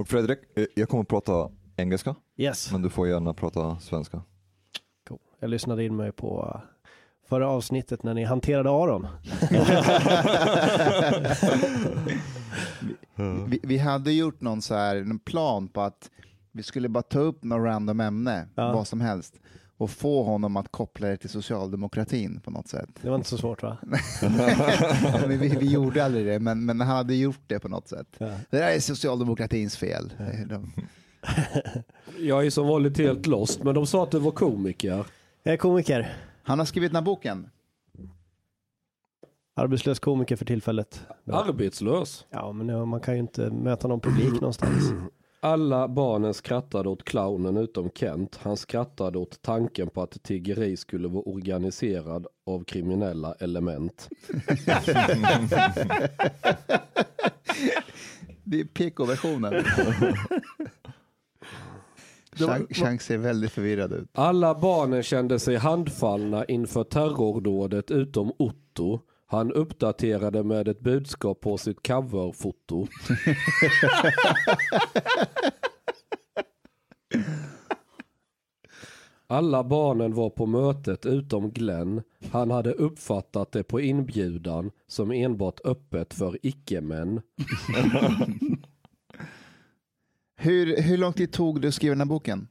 Och Fredrik, eh, jag kommer att prata engelska, Yes, men du får gärna prata svenska. cool. jag lyssnade in mig på uh, förra avsnittet när ni hanterade Aron. Vi, vi hade gjort någon så här, en plan på att vi skulle bara ta upp något random ämne, Ja. vad som helst, och få honom att koppla det till socialdemokratin på något sätt. Det var inte så svårt va? vi, vi gjorde aldrig det, men, men han hade gjort det på något sätt. Ja. Det där är socialdemokratins fel. De, Jag är som vanligt helt lost, men de sa att du var komiker. Jag är komiker, han har skrivit den här boken. arbetslös komiker för tillfället. Arbetslös. Ja, men man kan ju inte möta någon publik någonstans. Alla barnen skrattade åt clownen utom Kent. Han skrattade åt tanken på att tiggeri skulle vara organiserad av kriminella element. Det är PK-versionen. Chang, ser väldigt förvirrad ut. Alla barnen kände sig handfallna inför terrordådet utom Otto. Han uppdaterade med ett budskap på sitt coverfoto. Alla barnen var på mötet utom Glenn. Han hade uppfattat det på inbjudan som enbart öppet för icke-män. Hur, hur lång tid tog det att skriva den här boken?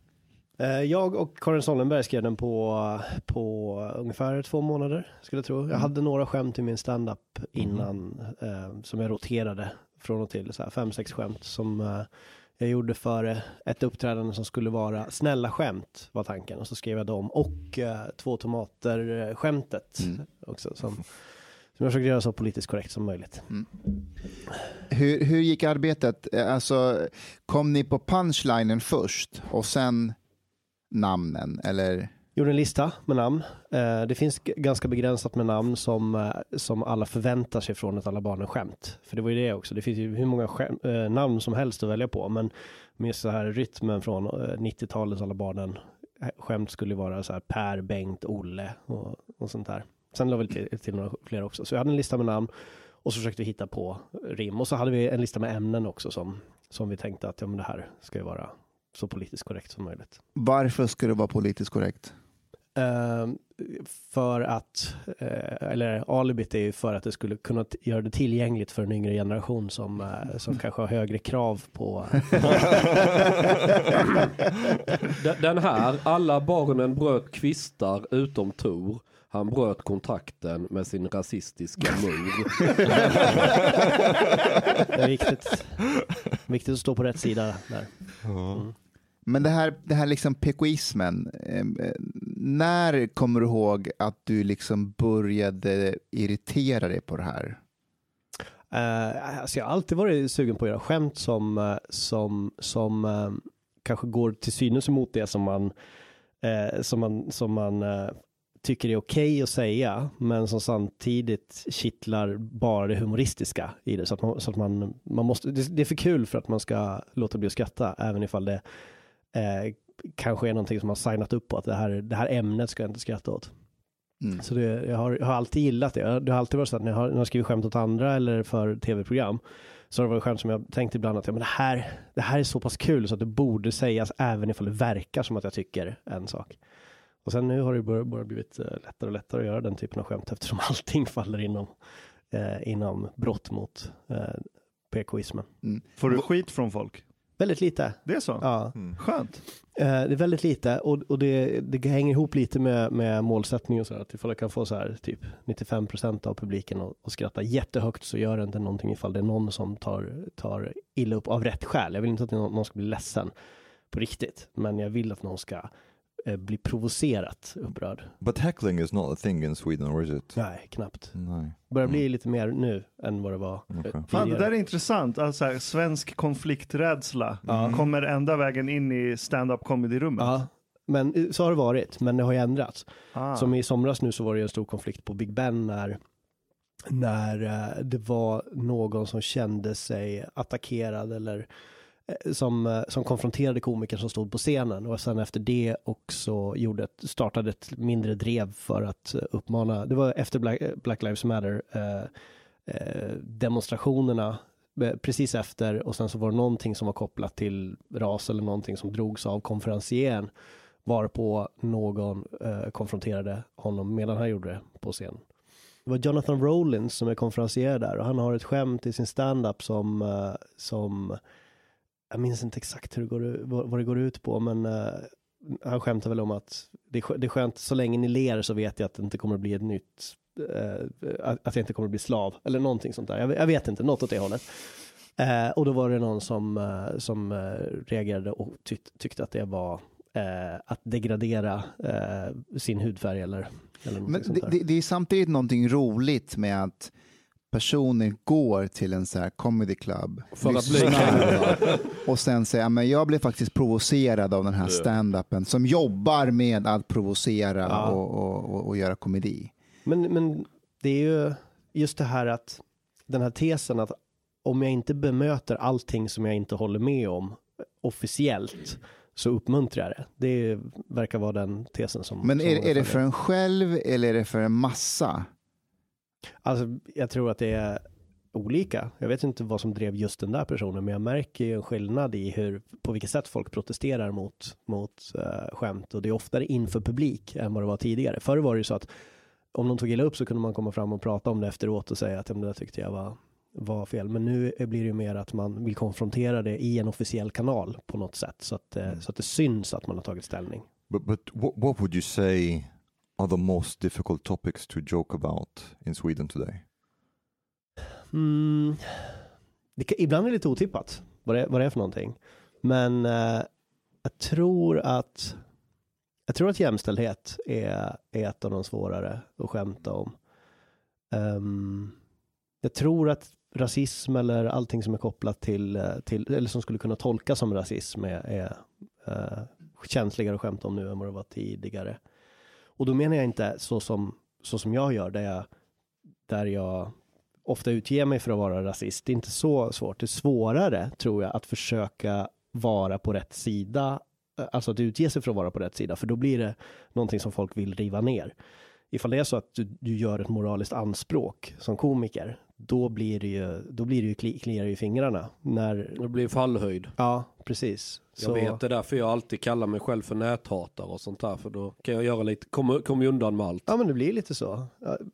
Eh, Jag och Karin Sollenberg skrev den på, på ungefär två månader, skulle jag tro. Jag hade några skämt i min standup innan, eh, som jag roterade från och till, så här fem, sex skämt som eh, jag gjorde för eh, ett uppträdande som skulle vara snälla skämt, var tanken. Och så skrev jag dem och eh, två tomater-skämtet också, som, som jag försökte göra så politiskt korrekt som möjligt. Hur, hur gick arbetet? Eh, Alltså, kom ni på punchlinen först och sen namnen? Eller? Gjorde en lista med namn. Eh, det finns ganska begränsat med namn som, eh, som alla förväntar sig från ett Alla barnen-skämt. För det var ju det också. Det finns ju hur många skäm, eh, namn som helst att välja på. Men med så här rytmen från 90-talets Alla barnen-skämt skulle vara så här Per, Bengt, Olle och, och sånt där. Sen la vi till, till några fler också. Så jag hade en lista med namn och så försökte vi hitta på rim. Och så hade vi en lista med ämnen också som, som vi tänkte att ja, men det här ska ju vara så politiskt korrekt som möjligt. Varför ska det vara politiskt korrekt? Eh, för att, eh, eller alibit är ju för att det skulle kunna t- göra det tillgängligt för en yngre generation som, eh, som kanske har högre krav på... Den- Den här, alla barnen bröt kvistar utom Tor. Han bröt kontakten med sin rasistiska mor. Det är viktigt, viktigt att stå på rätt sida där. Mm. Men det här, det här liksom pekoismen, eh, när kommer du ihåg att du liksom började irritera dig på det här? Uh, alltså jag har alltid varit sugen på att göra skämt som, eh, som, som eh, kanske går till synes emot det som man, eh, som man, som man tycker är okej att säga, men som samtidigt kittlar bara det humoristiska i det. Så att man, så att man, man måste, det, det är för kul för att man ska låta bli att skratta, även ifall det eh, kanske är någonting som man signat upp på, att det här, det här ämnet ska jag inte skratta åt. Mm. Så det, jag, har, jag har alltid gillat det. Det har alltid varit så att när jag har, när jag skrivit skämt åt andra eller för tv-program så har det varit skämt som jag tänkt ibland att ja, men det, här, det här är så pass kul så att det borde sägas även ifall det verkar som att jag tycker en sak. Och sen nu har det bara, bara blivit eh, lättare och lättare att göra den typen av skämt eftersom allting faller inom, eh, inom brott mot eh, PKismen. Får du skit från folk? Väldigt lite. Det är så? Ja. Skönt. Eh, det är väldigt lite och, och det, det hänger ihop lite med, med målsättning och så här, att ifall jag kan få så här typ 95% av publiken att att skratta jättehögt så gör det inte någonting ifall det är någon som tar, tar illa upp av rätt skäl. Jag vill inte att någon, någon ska bli ledsen på riktigt, men jag vill att någon ska bli provocerat upprörd. But heckling is not a thing in Sweden, or is it? Nej, knappt. Nej. Börjar bli lite mer nu än vad det var eh, Okej. Fan, det där är intressant. Alltså, här, svensk konflikträdsla Ja. kommer ända vägen in i stand-up comedy-rummet. Ja, men eh, så har det varit, men det har ju ändrats. Ah. Som i somras nu så var det en stor konflikt på Big Ben när, när eh, det var någon som kände sig attackerad eller eh, Eh, som, eh, som konfronterade komikern som stod på scenen. Och sen efter det också gjorde ett, startade ett mindre drev för att eh, uppmana, det var efter Black, Black Lives Matter eh, eh, demonstrationerna precis efter. Och sen så var det någonting som var kopplat till ras eller någonting som drogs av konferencieren. Varpå någon eh, konfronterade honom medan han gjorde det på scen. Det var Jonathan Rollins som är konferencier där. Och han har ett skämt i sin standup som, eh, som jag minns inte exakt hur det går, vad, det går ut på, men eh, han skämtar väl om att det, är det är skönt, så länge ni ler så vet jag att det inte kommer att bli ett nytt, eh, att jag inte kommer att bli slav, eller någonting sånt där. Jag, jag vet inte, något åt det hållet. Eh, och då var det någon som, som reagerade och tyck, tyckte att det var att degradera sin hudfärg eller, eller Men sånt det, det, det är samtidigt någonting roligt med att personer går till en så här comedy club, För att bli lyssnar och sen säger men jag blev faktiskt provocerad av den här stand-upen som jobbar med att provocera Ja. och, och, och, och göra komedi. Men, men det är ju just det här att den här tesen att om jag inte bemöter allting som jag inte håller med om officiellt så uppmuntrar jag det. Det verkar vara den tesen som... Men som är, många är det för en själv eller är det för en massa? Alltså, jag tror att det är olika. Jag vet inte vad som drev just den där personen, men jag märker ju en skillnad i hur, på vilket sätt folk protesterar mot, mot uh, skämt och det är oftare inför publik än vad det var tidigare. Förr var det ju så att om någon tog illa upp så kunde man komma fram och prata om det efteråt och säga att det där tyckte jag var, var fel. Men nu blir det ju mer att man vill konfrontera det i en officiell kanal på något sätt så att, eh, så att det syns att man har tagit ställning. But, but what, what would you say are the most difficult topics to joke about in Sweden today? Mm, det kan, ibland är det lite otippat vad det, vad det är för någonting. Men eh, jag tror att jag tror att jämställdhet är, är ett av de svårare att skämta om. Um, jag tror att rasism eller allting som är kopplat till, eh, till eller som skulle kunna tolkas som rasism är, är uh, känsligare att skämta om nu än vad det var tidigare. Och då menar jag inte så som, så som jag gör, där jag, där jag ofta utger mig för att vara rasist. Det är inte så svårt. Det är svårare, tror jag, att försöka vara på rätt sida. Alltså att utge sig för att vara på rätt sida, för då blir det någonting som folk vill riva ner. Ifall det är så att du, du gör ett moraliskt anspråk som komiker, då blir det ju, då blir det ju kli, kliar i fingrarna. När, Det blir fallhöjd. ja, precis. Jag vet det är därför jag alltid kallar mig själv för näthatare och sånt där. För då kan jag göra lite, kommer kom undan med allt. Ja, men det blir lite så.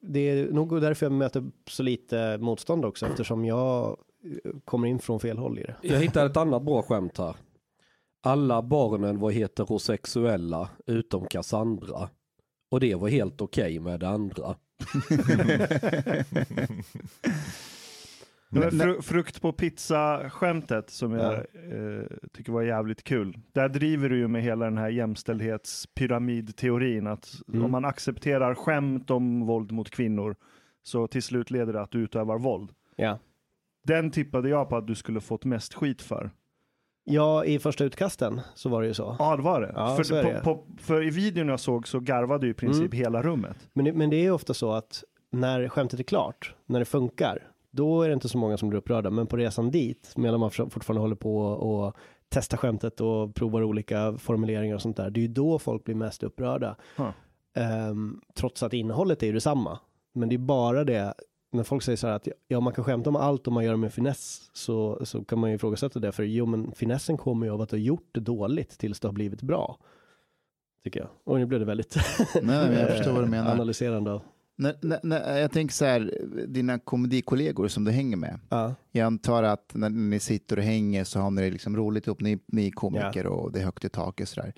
Det är nog därför jag möter så lite motstånd också, eftersom jag eh, kommer in från fel håll i det. Jag hittade ett annat bra skämt här. Alla barnen var heterosexuella utom Cassandra. Och det var helt okej med det andra. Men- fru, frukt på pizza-skämtet som jag eh, tycker var jävligt kul. Där driver du ju med hela den här jämställdhetspyramidteorin att Mm. om man accepterar skämt om våld mot kvinnor så till slut leder det att du utövar våld. Ja. Den tippade jag på att du skulle fått mest skit för. Ja, i första utkasten så var det ju så. Ja, det var det. Ja, för, det. på, på, för i videon jag såg så garvade ju i princip Mm. hela rummet. Men det, men det är ju ofta så att när skämtet är klart, när det funkar, då är det inte så många som blir upprörda. Men på resan dit, medan man fortfarande håller på och testar skämtet och provar olika formuleringar och sånt där, det är ju då folk blir mest upprörda. Huh. Ehm, trots att innehållet är ju detsamma. Men det är bara det, när folk säger så här att ja, man kan skämta om allt om man gör det med finess, så, så kan man ju ifrågasätta det. För jo, men finessen kommer ju av att du har gjort det dåligt tills det har blivit bra. Tycker jag. Och nu blev det väldigt Nej, men jag förstår vad du menar. analyserande. av- När, när, när, jag tänker så här, dina komedikollegor som du hänger med. Ja. Jag antar att när ni sitter och hänger så har ni det liksom roligt ihop, ni, ni är komiker och det är högt i tak och sådär.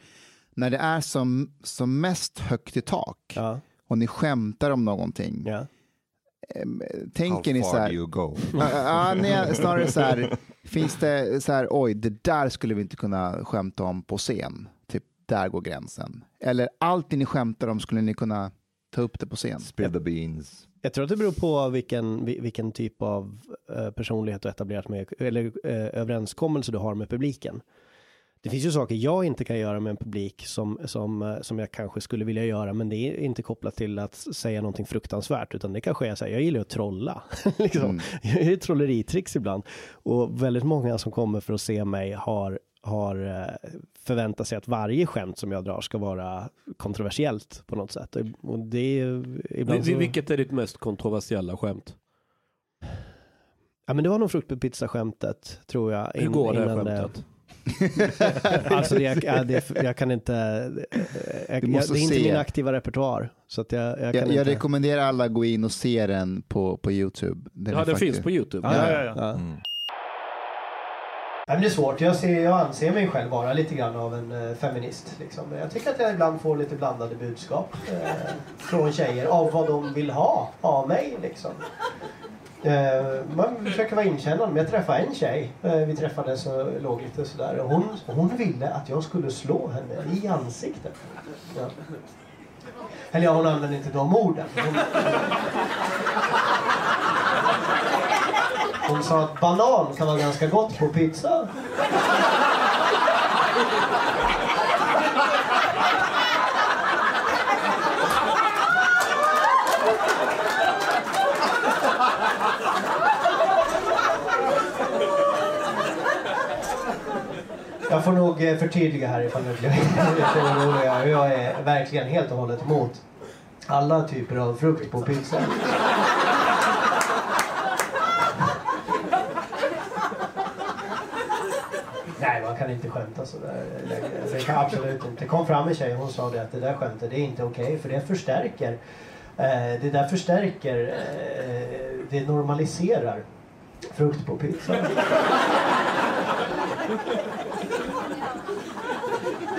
När det är som, som mest högt i tak Ja, och ni skämtar om någonting, ja. How tänker ni så far här, do you go? Ja, ja, nej, snarare så här, finns det så här, oj, det där skulle vi inte kunna skämta om på scen. Typ, där går gränsen. Eller allt det ni skämtar om skulle ni kunna ta upp det på scen. Spill the beans. Jag tror att det beror på vilken, vi- vilken typ av eh, personlighet du etablerat med, eller eh, överenskommelse du har med publiken. Det finns ju saker jag inte kan göra med en publik som, som, eh, som jag kanske skulle vilja göra, men det är inte kopplat till att säga någonting fruktansvärt, utan det kanske är så här, jag gillar att trolla. liksom. Mm. Jag gör trolleritricks ibland. Och väldigt många som kommer för att se mig har, har eh, förväntat sig att varje skämt som jag drar ska vara kontroversiellt på något sätt. Och det är ju ibland så... Vilket är ditt mest kontroversiella skämt? Ja men det var nog fruktpizza-skämtet tror jag. Hur går det skämtet? Alltså det, jag, ja, det, jag kan inte, eh, jag, Du jag, det är inte se. min aktiva repertoar. Så att jag, jag kan Jag, jag rekommenderar alla att gå in och se den på, på YouTube. Den Ja, det faktiskt- finns på YouTube. Ja, Ja, ja, ja. Mm. Nej, men det är svårt. Jag, ser, jag anser mig själv vara lite grann av en eh, feminist. Liksom. Jag tycker att jag ibland får lite blandade budskap eh, från tjejer av vad de vill ha av mig. Liksom. Eh, man försöker vara inkännande. Men jag träffade en tjej. Eh, vi träffades och låg lite sådär. Hon, hon ville att jag skulle slå henne i ansiktet. Ja. Eller ja, hon använde inte de orden. Hon, hon sa att banan kan vara ganska gott på pizza. Jag får nog eh, förtydliga här ifall ni blir lite oroliga. Jag är verkligen helt och hållet emot alla typer av frukt på pizza. Nej, man kan inte skämta sådär längre. Alltså, det kan absolut inte. Det kom fram en tjej och hon sa det att det där skämtet, det är inte okej för det förstärker. Eh, det där förstärker, eh, det normaliserar frukt på pizza.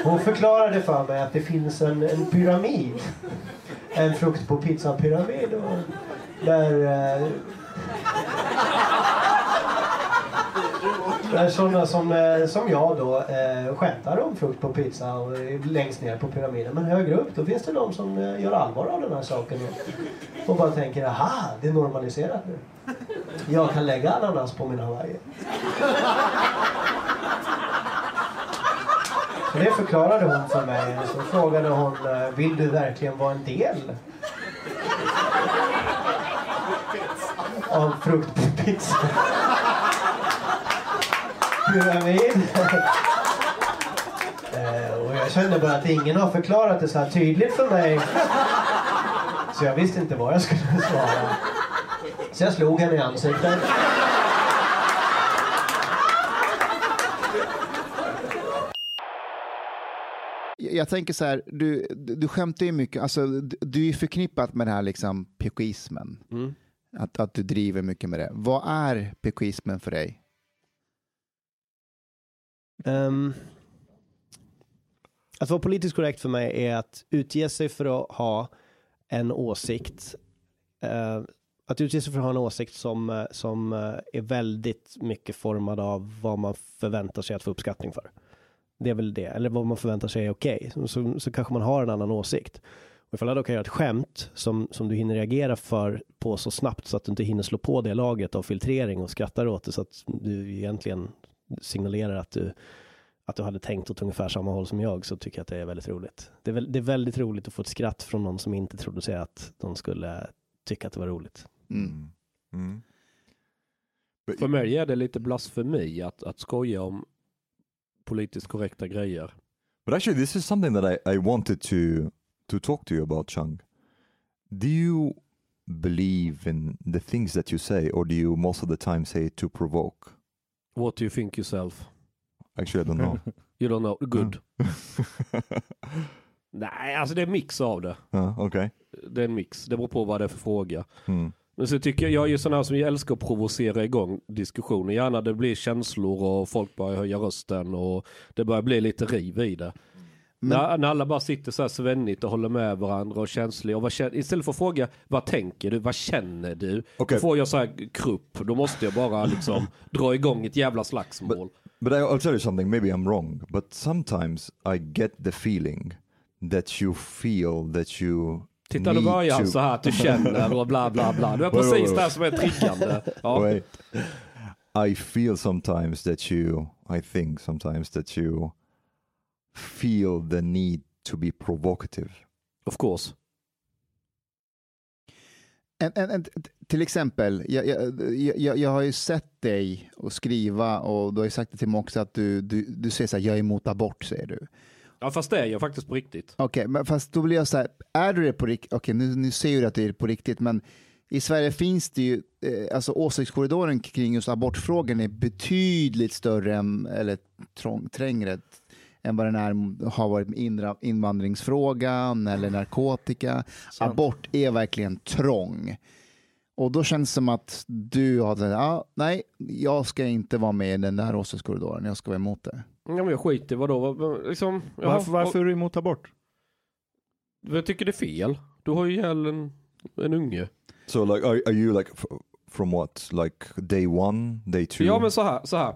Hon förklarade för mig att det finns en, en pyramid. En frukt på pizza-pyramid. Där, eh, där sådana som, eh, som jag då eh, skämtar om frukt på pizza och längst ner på pyramiden. Men högre upp då finns det de som eh, gör allvar av den här saken och, och bara tänker aha, det är normaliserat nu. Jag kan lägga ananas på min hawaii. Och det förklarade hon för mig. Så frågade hon, eh, vill du verkligen vara en del av fruktpizza. Pyramid. Eh, och jag kände bara att ingen har förklarat det så här tydligt för mig. Så jag visste inte vad jag skulle svara. Så jag slog henne i ansiktet. Jag tänker så här, du, du skämtar ju mycket, alltså, du, är förknippat med den här liksom pekoismen. Mm. Att, att du driver mycket med det. Vad är pekoismen för dig? Um, att vara politiskt korrekt för mig är att utge sig för att ha en åsikt. eh, att utge sig för att ha en åsikt som, eh, som eh, är väldigt mycket formad av vad man förväntar sig att få uppskattning för. Det är väl det, eller vad man förväntar sig är okej. Så, så, så kanske man har en annan åsikt. Och ifall jag då kan göra ett skämt som, som du hinner reagera för på så snabbt så att du inte hinner slå på det laget av filtrering och skrattar åt det så att du egentligen signalerar att du, att du hade tänkt åt ungefär samma håll som jag så tycker jag att det är väldigt roligt. Det är, väl, det är väldigt roligt att få ett skratt från någon som inte trodde sig att de skulle tycka att det var roligt. Mm. Mm. But För mig är det lite blasfemi att, att skoja om politiskt korrekta grejer. But actually, this is something that I, I wanted to to talk to you about, Chung. Do you believe in the things that you say, or do you most of the time say it to provoke? What do you think yourself? Actually, I don't know. You don't know? Good. Nej, alltså det är en mix av det. uh, okay. Det är en mix. Det beror på vad det är för fråga. Mm. Men så tycker jag, jag är ju sån här som jag älskar att provocera igång diskussioner. Gärna det blir känslor och folk börjar höja rösten och det börjar bli lite riv i det. Men- När, när alla bara sitter så här svennigt och håller med varandra och känsliga. Och vad istället för att fråga vad tänker du, vad känner du? Okej. Då får jag så här krupp. Då måste jag bara liksom dra igång ett jävla slagsmål. But I, I'll tell you something. Maybe I'm wrong, but sometimes I get the feeling that you feel that you Titta, need börjar han så här att du känner och bla bla bla. Det är Wait, wait, precis wait. det här som är triggande. Ja. Wait. I feel sometimes that you, I think sometimes that you feel the need to be provocative. Of course. En, en, en, till exempel, jag, jag, jag, jag har ju sett dig och skriva och du har ju sagt det till mig också att du, du, du säger så här, jag är emot abort, säger du. Ja fast det är jag faktiskt på riktigt. Okej, men fast då blir jag så här, är du det på riktigt? Okej, nu, nu ser du att det är på riktigt, men i Sverige finns det ju, eh, alltså åsiktskorridoren kring just abortfrågan är betydligt större än, eller trång, trängre än vad den är, har varit med invandringsfrågan eller narkotika. Sant. Abort är verkligen trång. Och då känns det som att du har ah, nej, jag ska inte vara med i den där åsiktskorridoren, jag ska vara emot det. Ja men jag skiter vadå, vad- liksom. jaha, Varför, varför är du emot abort? Jag tycker det är fel. Du har ju ihjäl en, en unge. So like, are, are you like from what? Like day one, day two? Ja men så här, så här.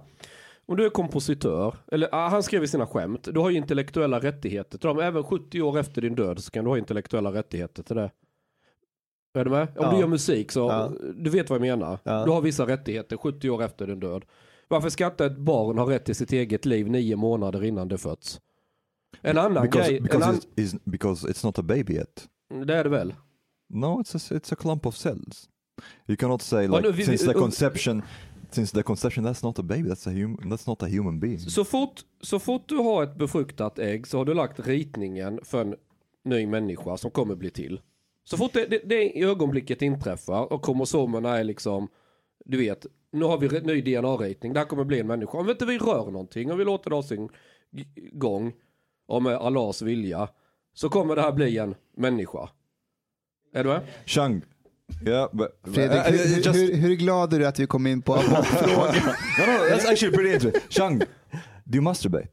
Om du är kompositör, eller ah, han skrev i sina skämt, du har ju intellektuella rättigheter till dem. Även 70 år efter din död så kan du ha intellektuella rättigheter till det. Är du med? Om Ja. du gör musik så, Ja. du vet vad jag menar. Ja. Du har vissa rättigheter 70 år efter din död. Varför ska inte ett barn ha rätt till sitt eget liv nio månader innan det föds? En annan because grej, because an, it's, because it's not a baby yet. det är det väl? No, it's a, it's a clump of cells. You cannot say like no, vi- since the conception, since the conception that's not a baby, that's a human, that's not a human being. Så fort, så fort du har ett befruktat ägg så har du lagt ritningen för en ny människa som kommer bli till. Så fort det, det, det ögonblicket inträffar och kromosomerna är liksom, du vet, nu har vi ny DNA-ritning, det här kommer bli en människa. Om inte vi rör någonting, om vi låter det ha sin gång, och med Allahs vilja, så kommer det här bli en människa. Är du med? Chang, yeah, but Fredrik, I- I- hur, just- hur, hur glad är du att vi kom in på abortfrågan? no, no, that's actually pretty interesting. Chang, do you masturbate?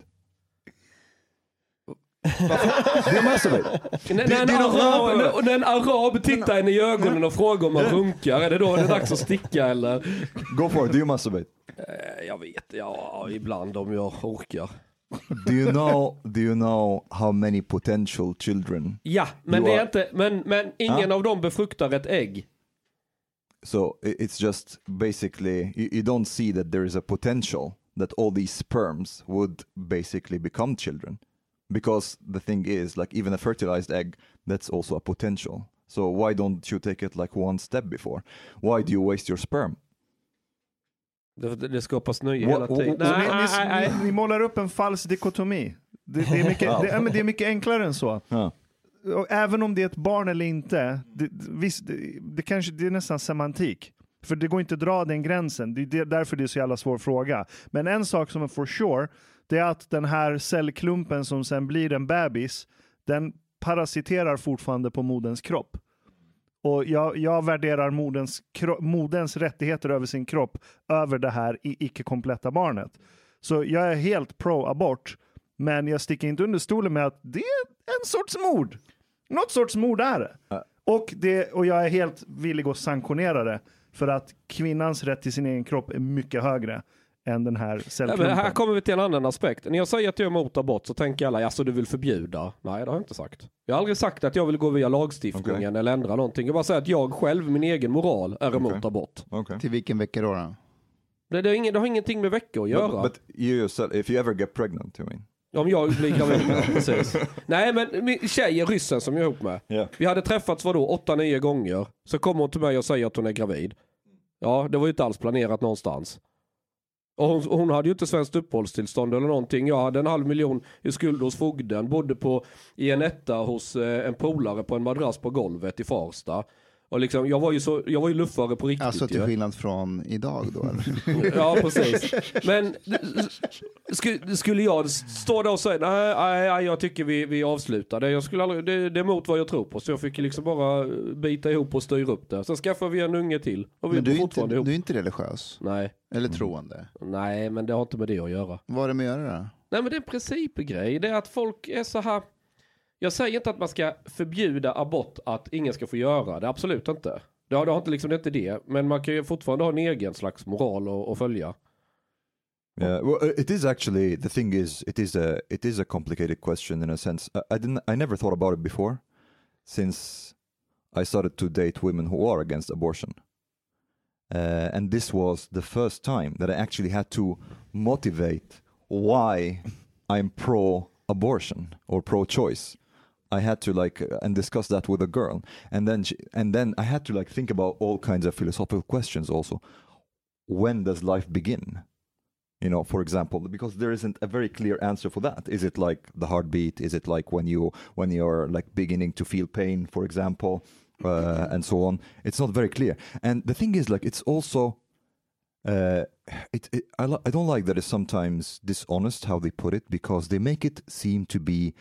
När, Det- en arab, när, när en arab tittar en i ögonen och frågar om man runkar, är det då det är dags att sticka eller? Go for it. Do you masturbate? Jag vet, ja ibland om jag orkar. Do you know? Do you know how many potential children? Ja, men det är inte, men, men ingen Ja. av dem befruktar ett ägg. So it's just basically you, you don't see that there is a potential that all these sperms would basically become children, because the thing is like even a fertilized egg that's also a potential. So why don't you take it like one step before? Why do you waste your sperm? Det, skapas What- hela tiden. Nej, ni, ni, ni målar upp en falsk dikotomi. Det, det, är mycket, Ja. det, ja, men det är mycket enklare än så. Och även om det är ett barn eller inte, det, visst, det, det, kanske, det är nästan semantik. För det går inte att dra den gränsen. Det är därför det är så jävla svår fråga. Men en sak som är for sure, det är att den här cellklumpen som sen blir en bebis, den parasiterar fortfarande på moderns kropp. Och jag, jag värderar moderns, moderns rättigheter över sin kropp över det här icke-kompletta barnet. Så jag är helt pro-abort, men jag sticker inte under stolen med att det är en sorts mord. Något sorts mord är det. Ja. Och, det. och jag är helt villig att sanktionera det, för att kvinnans rätt till sin egen kropp är mycket högre än den här Ja, cellklumpen. men här kommer vi till en annan aspekt. När jag säger att jag är emot abort så tänker alla, alltså du vill förbjuda? Nej, det har jag inte sagt. Jag har aldrig sagt att jag vill gå via lagstiftningen eller ändra någonting. Jag bara säger att jag själv, min egen moral, är emot abort. Okay. Till vilken vecka då? då? Det, det, är ingen, det har ingenting med veckor att göra. But, but you yourself, if you ever get pregnant, you mean? Om jag blir gravid, ja, precis. Nej men min tjej, ryssen som jag är ihop med. Yeah. Vi hade träffats vadå, åtta, nio gånger. Så kommer hon till mig och säger att hon är gravid. Ja, det var ju inte alls planerat någonstans. Och hon, hon hade ju inte svenskt uppehållstillstånd eller någonting. Jag hade en halv miljon i skuld hos fogden. Bodde på, i en etta hos eh, en polare på en madrass på golvet i Farsta. Och liksom, jag var ju, så, jag var ju luffare på riktigt Alltså till skillnad från idag då? Ja, precis. Men skulle, skulle jag stå där och säga nej, nej, jag tycker vi, vi avslutar det. Jag skulle aldrig, det, det är emot vad jag tror på. Så jag fick liksom bara bita ihop och styra upp det. Sen skaffade vi en unge till. Och vi Men du är inte, ihop. du är inte religiös? Nej, Eller troende? nej, men det har inte med det att göra. Vad har det med att göra då? Nej, men det är en principgrej. Det är att folk är så här. Jag säger inte att man ska förbjuda abort, att ingen ska få göra det. Absolut inte. Det har, det har inte liksom, det är inte det. Men man kan ju fortfarande ha en egen slags moral att, följa. Yeah, well, uh, it is actually the thing is it is a it is a complicated question in a sense. I, I didn't I never thought about it before, since I started to date women who are against abortion, uh, and this was the first time that I actually had to motivate why I'm pro-abortion or pro-choice. I had to like uh, and discuss that with a girl, and then she, and then I had to like think about all kinds of philosophical questions also. When does life begin? you know for example because there isn't a very clear answer for that is it like the heartbeat is it like when you when you're like beginning to feel pain for example uh, and so on. It's not very clear. And the thing is, like, it's also. Uh, it, it I, I don't like that it's sometimes dishonest how they put it because they make it seem to be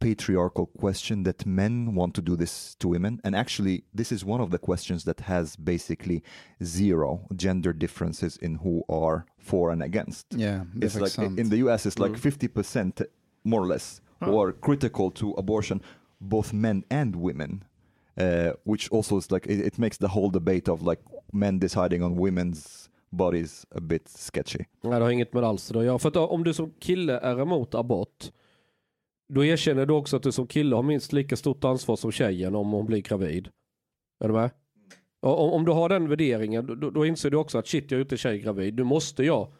patriarchal question that men want to do this to women. And actually this is one of the questions that has basically zero gender differences in who are for and against. Yeah, it's like sant. in the US it's like 50% more or less who are critical to abortion both men and women uh, which also is like it, it makes the whole debate of like men deciding on women's bodies a bit sketchy. Nej, det har inget med alls det att göra. För att om du som kille är emot abort, då erkänner du också att du som kille har minst lika stort ansvar som tjejen om hon blir gravid. Är du med? Och om, om du har den värderingen, då, då inser du också att shit, jag är inte tjej gravid. Nu måste jag.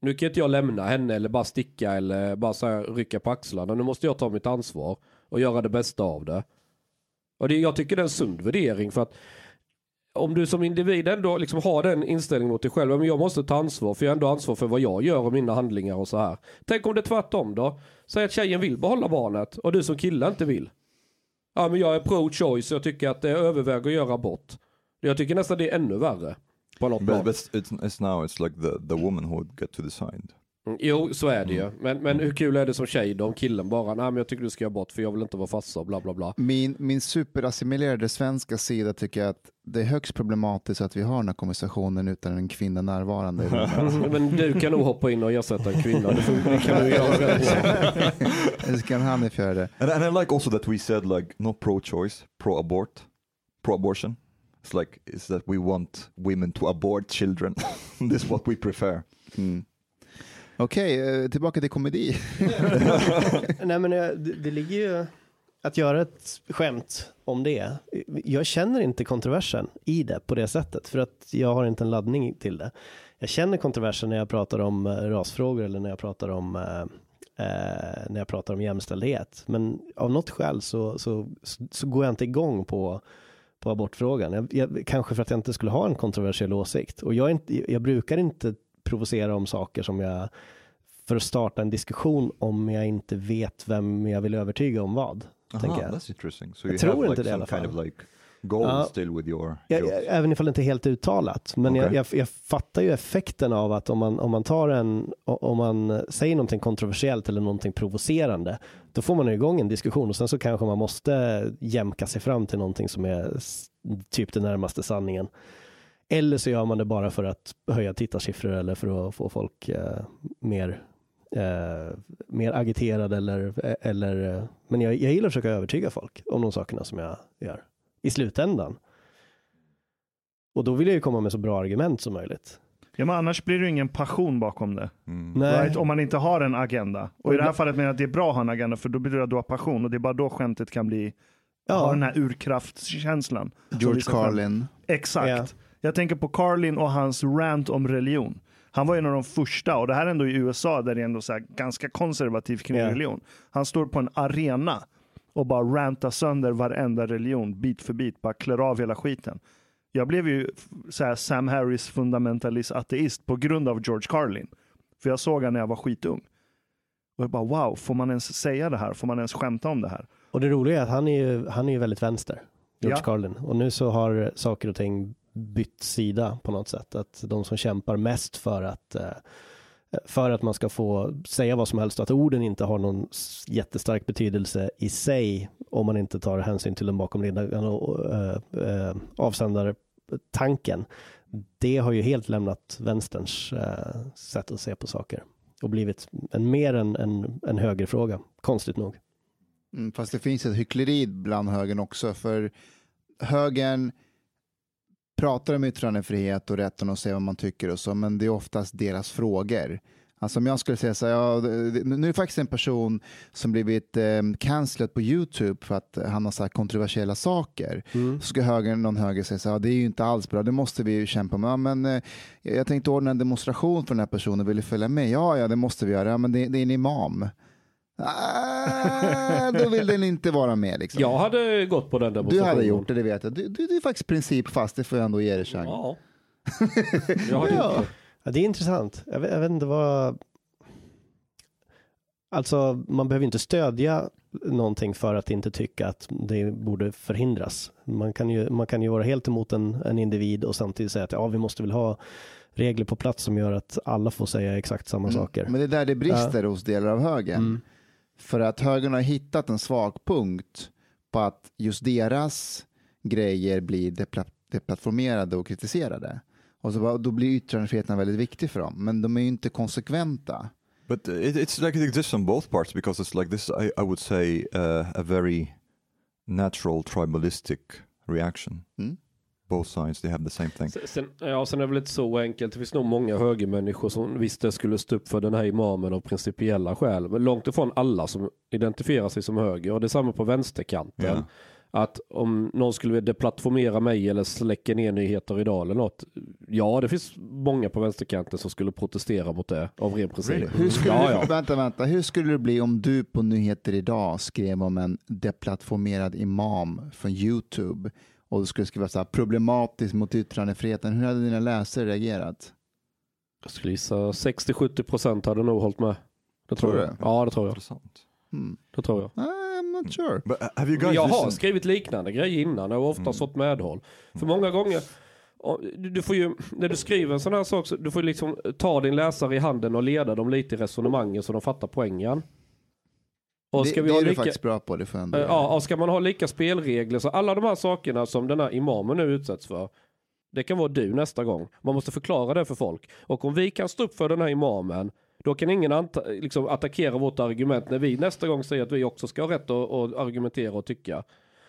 Nu kan inte jag lämna henne eller bara sticka eller bara så här rycka på axlarna. Nu måste jag ta mitt ansvar och göra det bästa av det. Och det, jag tycker det är en sund värdering för att om du som individ ändå liksom har den inställningen mot dig själv, men jag måste ta ansvar för jag har ändå ansvar för vad jag gör och mina handlingar och så här. Tänk om det är tvärtom då? Säg att tjejen vill behålla barnet och du som kille inte vill. Ja men jag är pro-choice, jag tycker att det överväger att göra abort. Jag tycker nästan det är ännu värre. På något but, plan. but it's, it's now it's like the, the woman who get to decide Jo, så är det ju. Men, men hur kul är det som tjej då om killen bara, nej men jag tycker du ska göra bort för jag vill inte vara farsa och bla bla bla. Min, min superassimilerade svenska sida tycker att det är högst problematiskt att vi har den här konversationen utan en kvinna närvarande. Men du kan nog hoppa in och ersätta en kvinna, det, kan du göra. Eller ska Hanif göra det? and, and I like also that we said like not pro-choice pro-abort pro-abortion it's like it's that we want women to abort children this is what we prefer Mm. Okej, eh, tillbaka till komedi. Nej men eh, det, det ligger ju att göra ett skämt om det. Jag känner inte kontroversen i det på det sättet för att jag har inte en laddning till det. Jag känner kontroversen när jag pratar om eh, rasfrågor eller när jag pratar om eh, när jag pratar om jämställdhet. Men av något skäl så, så, så går jag inte igång på på abortfrågan. Jag, jag, kanske för att jag inte skulle ha en kontroversiell åsikt. Och jag, inte, jag brukar inte provocera om saker som jag för att starta en diskussion om jag inte vet vem jag vill övertyga om vad. tänker Aha, jag. that's interesting so Jag tror have inte like det i alla kind fall. of like Ja. still with your Jag, jokes. jag, även ifall det inte är helt uttalat. Men jag, Okej. jag, jag fattar ju effekten av att om man, om man tar en, om man säger någonting kontroversiellt eller någonting provocerande, då får man igång en diskussion och sen så kanske man måste jämka sig fram till någonting som är typ det närmaste sanningen. Eller så gör man det bara för att höja tittarsiffror eller för att få folk eh, mer, eh, mer agiterade eller, eller eh, men jag, jag gillar att försöka övertyga folk om de sakerna som jag gör i slutändan. Och då vill jag ju komma med så bra argument som möjligt. Ja, men annars blir det ju ingen passion bakom det. Mm. Nej. Right? Om man inte har en agenda. Och i det här fallet menar jag att det är bra att ha en agenda för då betyder det att du har passion och det är bara då skämtet kan bli, ha den Ja, här urkraftskänslan. George Carlin. Exakt. Ja. Jag tänker på Carlin och hans rant om religion. Han var en av de första, och det här är ändå i USA där det är ändå så ganska konservativt kring Ja. religion. Han står på en arena och bara rantar sönder varenda religion bit för bit, bara klär av hela skiten. Jag blev ju så här Sam Harris fundamentalist ateist på grund av George Carlin. För jag såg han när jag var skitung. Och jag bara wow, får man ens säga det här? Får man ens skämta om det här? och det roliga är att han är ju, han är ju väldigt vänster, George Ja. Carlin. Och nu så har saker och ting bytt sida på något sätt. Att de som kämpar mest för att eh, för att man ska få säga vad som helst och att orden inte har någon jättestark betydelse i sig om man inte tar hänsyn till den bakomliggande äh, äh, avsändartanken. Det har ju helt lämnat vänsterns äh, sätt att se på saker och blivit en mer en, en, en högerfråga, konstigt nog. Mm, fast det finns ett hyckleri bland högern också. För högern pratar om yttrandefrihet och rätten att säga vad man tycker och så, men det är oftast deras frågor. Alltså om jag skulle säga så här, ja, nu är det faktiskt en person som blivit eh, cancelled på YouTube för att han har sagt kontroversiella saker. Så ska högern, någon höger säga så här, ja, det är ju inte alls bra, det måste vi ju kämpa med. Ja, men, eh, jag tänkte ordna en demonstration för den här personen, vill du följa med? Ja, ja, det måste vi göra, ja, men det, det är en imam. Ah, då vill den inte vara med. Liksom. Jag hade gått på den Du demonstrationen. hade gjort det, det vet jag. Du, du, du är faktiskt principfast, det får jag ändå ge dig chans. Ja. Jag hade Ja. gjort det. Ja, det är intressant. Jag vet, jag vet inte vad... Alltså, man behöver inte stödja någonting för att inte tycka att det borde förhindras. Man kan ju, man kan ju vara helt emot en, en individ och samtidigt säga att ja, vi måste väl ha regler på plats som gör att alla får säga exakt samma saker. Men det är där det brister hos delar av högern. Mm. För att högern har hittat en svag punkt på att just deras grejer blir depla- deplattformerade och kritiserade. Och så bara, då blir yttrandefriheten väldigt viktig för dem. Men de är ju inte konsekventa. But it, it's like it exists on both parts because it's like this. I, I would say uh, a very natural tribalistic reaction. Mm. Both sides they have the same thing. Sen- ja, sen är det väl inte så enkelt. Det finns nog många högermänniskor som visst skulle stå upp för den här imamen av principiella skäl. Men långt ifrån alla som identifierar sig som höger. Och det är samma på vänsterkanten. Ja. Att om någon skulle vilja deplattformera mig eller släcka ner nyheter idag eller något. Ja, det finns många på vänsterkanten som skulle protestera mot det av ren princip. Hur skulle, Ja, det, ja. Vänta, vänta. Hur skulle det bli om du på Nyheter Idag skrev om en deplattformerad imam från YouTube och du skulle skriva så här problematiskt mot yttrandefriheten. Hur hade dina läsare reagerat? Jag skulle gissa 60-70% hade nog hållit med. Det tror, Tror jag. Ja, det tror jag. Intressant. Hmm. Det tror jag. I'm not sure. But uh, have you guys Jag har listened? skrivit liknande grejer innan och oftast fått medhåll. För många gånger, du får ju, när du skriver en sån här sak, så du får liksom ta din läsare i handen och leda dem lite i resonemanget så de fattar poängen. Och ska det vi det ha är du lika, faktiskt bra på. Det får ändå eh, ja, och ska man ha lika spelregler så alla de här sakerna som den här imamen nu utsätts för, det kan vara du nästa gång. Man måste förklara det för folk. Och om vi kan stå upp för den här imamen, då kan ingen liksom attackera vårt argument när vi nästa gång säger att vi också ska ha rätt att, att argumentera och tycka.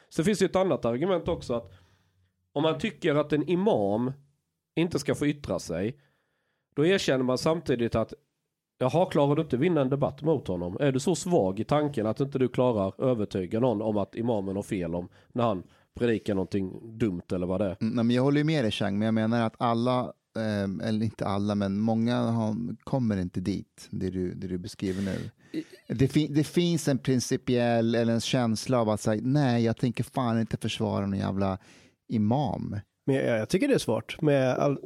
Så finns det ett annat argument också att om man tycker att en imam inte ska få yttra sig, då erkänner man samtidigt att Jaha, klarar du inte vinna en debatt mot honom? Är du så svag i tanken att inte du klarar övertyga någon om att imamen har fel om när han predikar någonting dumt eller vad det är? Mm, nej, men jag håller ju med dig Chang, men jag menar att alla, eh, eller inte alla, men många har, kommer inte dit, det du, det du beskriver nu. Det, fin, det finns en principiell eller en känsla av att säga nej, jag tänker fan inte försvara någon jävla imam. Men jag, jag tycker det är svårt. Med all,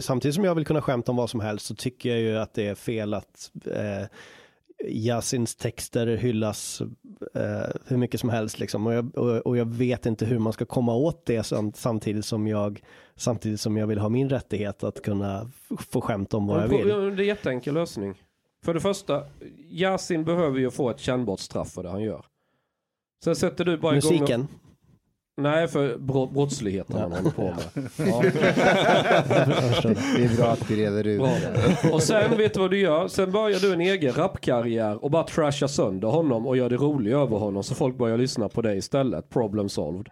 samtidigt som jag vill kunna skämta om vad som helst så tycker jag ju att det är fel att eh, Yasins texter hyllas eh, hur mycket som helst. Liksom. Och, jag, och, och jag vet inte hur man ska komma åt det sam, samtidigt, som jag, samtidigt som jag vill ha min rättighet att kunna få skämta om vad jag vill. Det är en jätteenkel lösning. För det första, Yasin behöver ju få ett kännbart straff för det han gör. Sen sätter du bara igång... Musiken. Nej, för bro- brottsligheten han håller på med. Ja. Det är bra att vi reder ut det. Och sen vet du vad du gör? Sen börjar du en egen rapkarriär och bara trashar sönder honom och gör det roligt över honom så folk börjar lyssna på dig istället. Problem solved.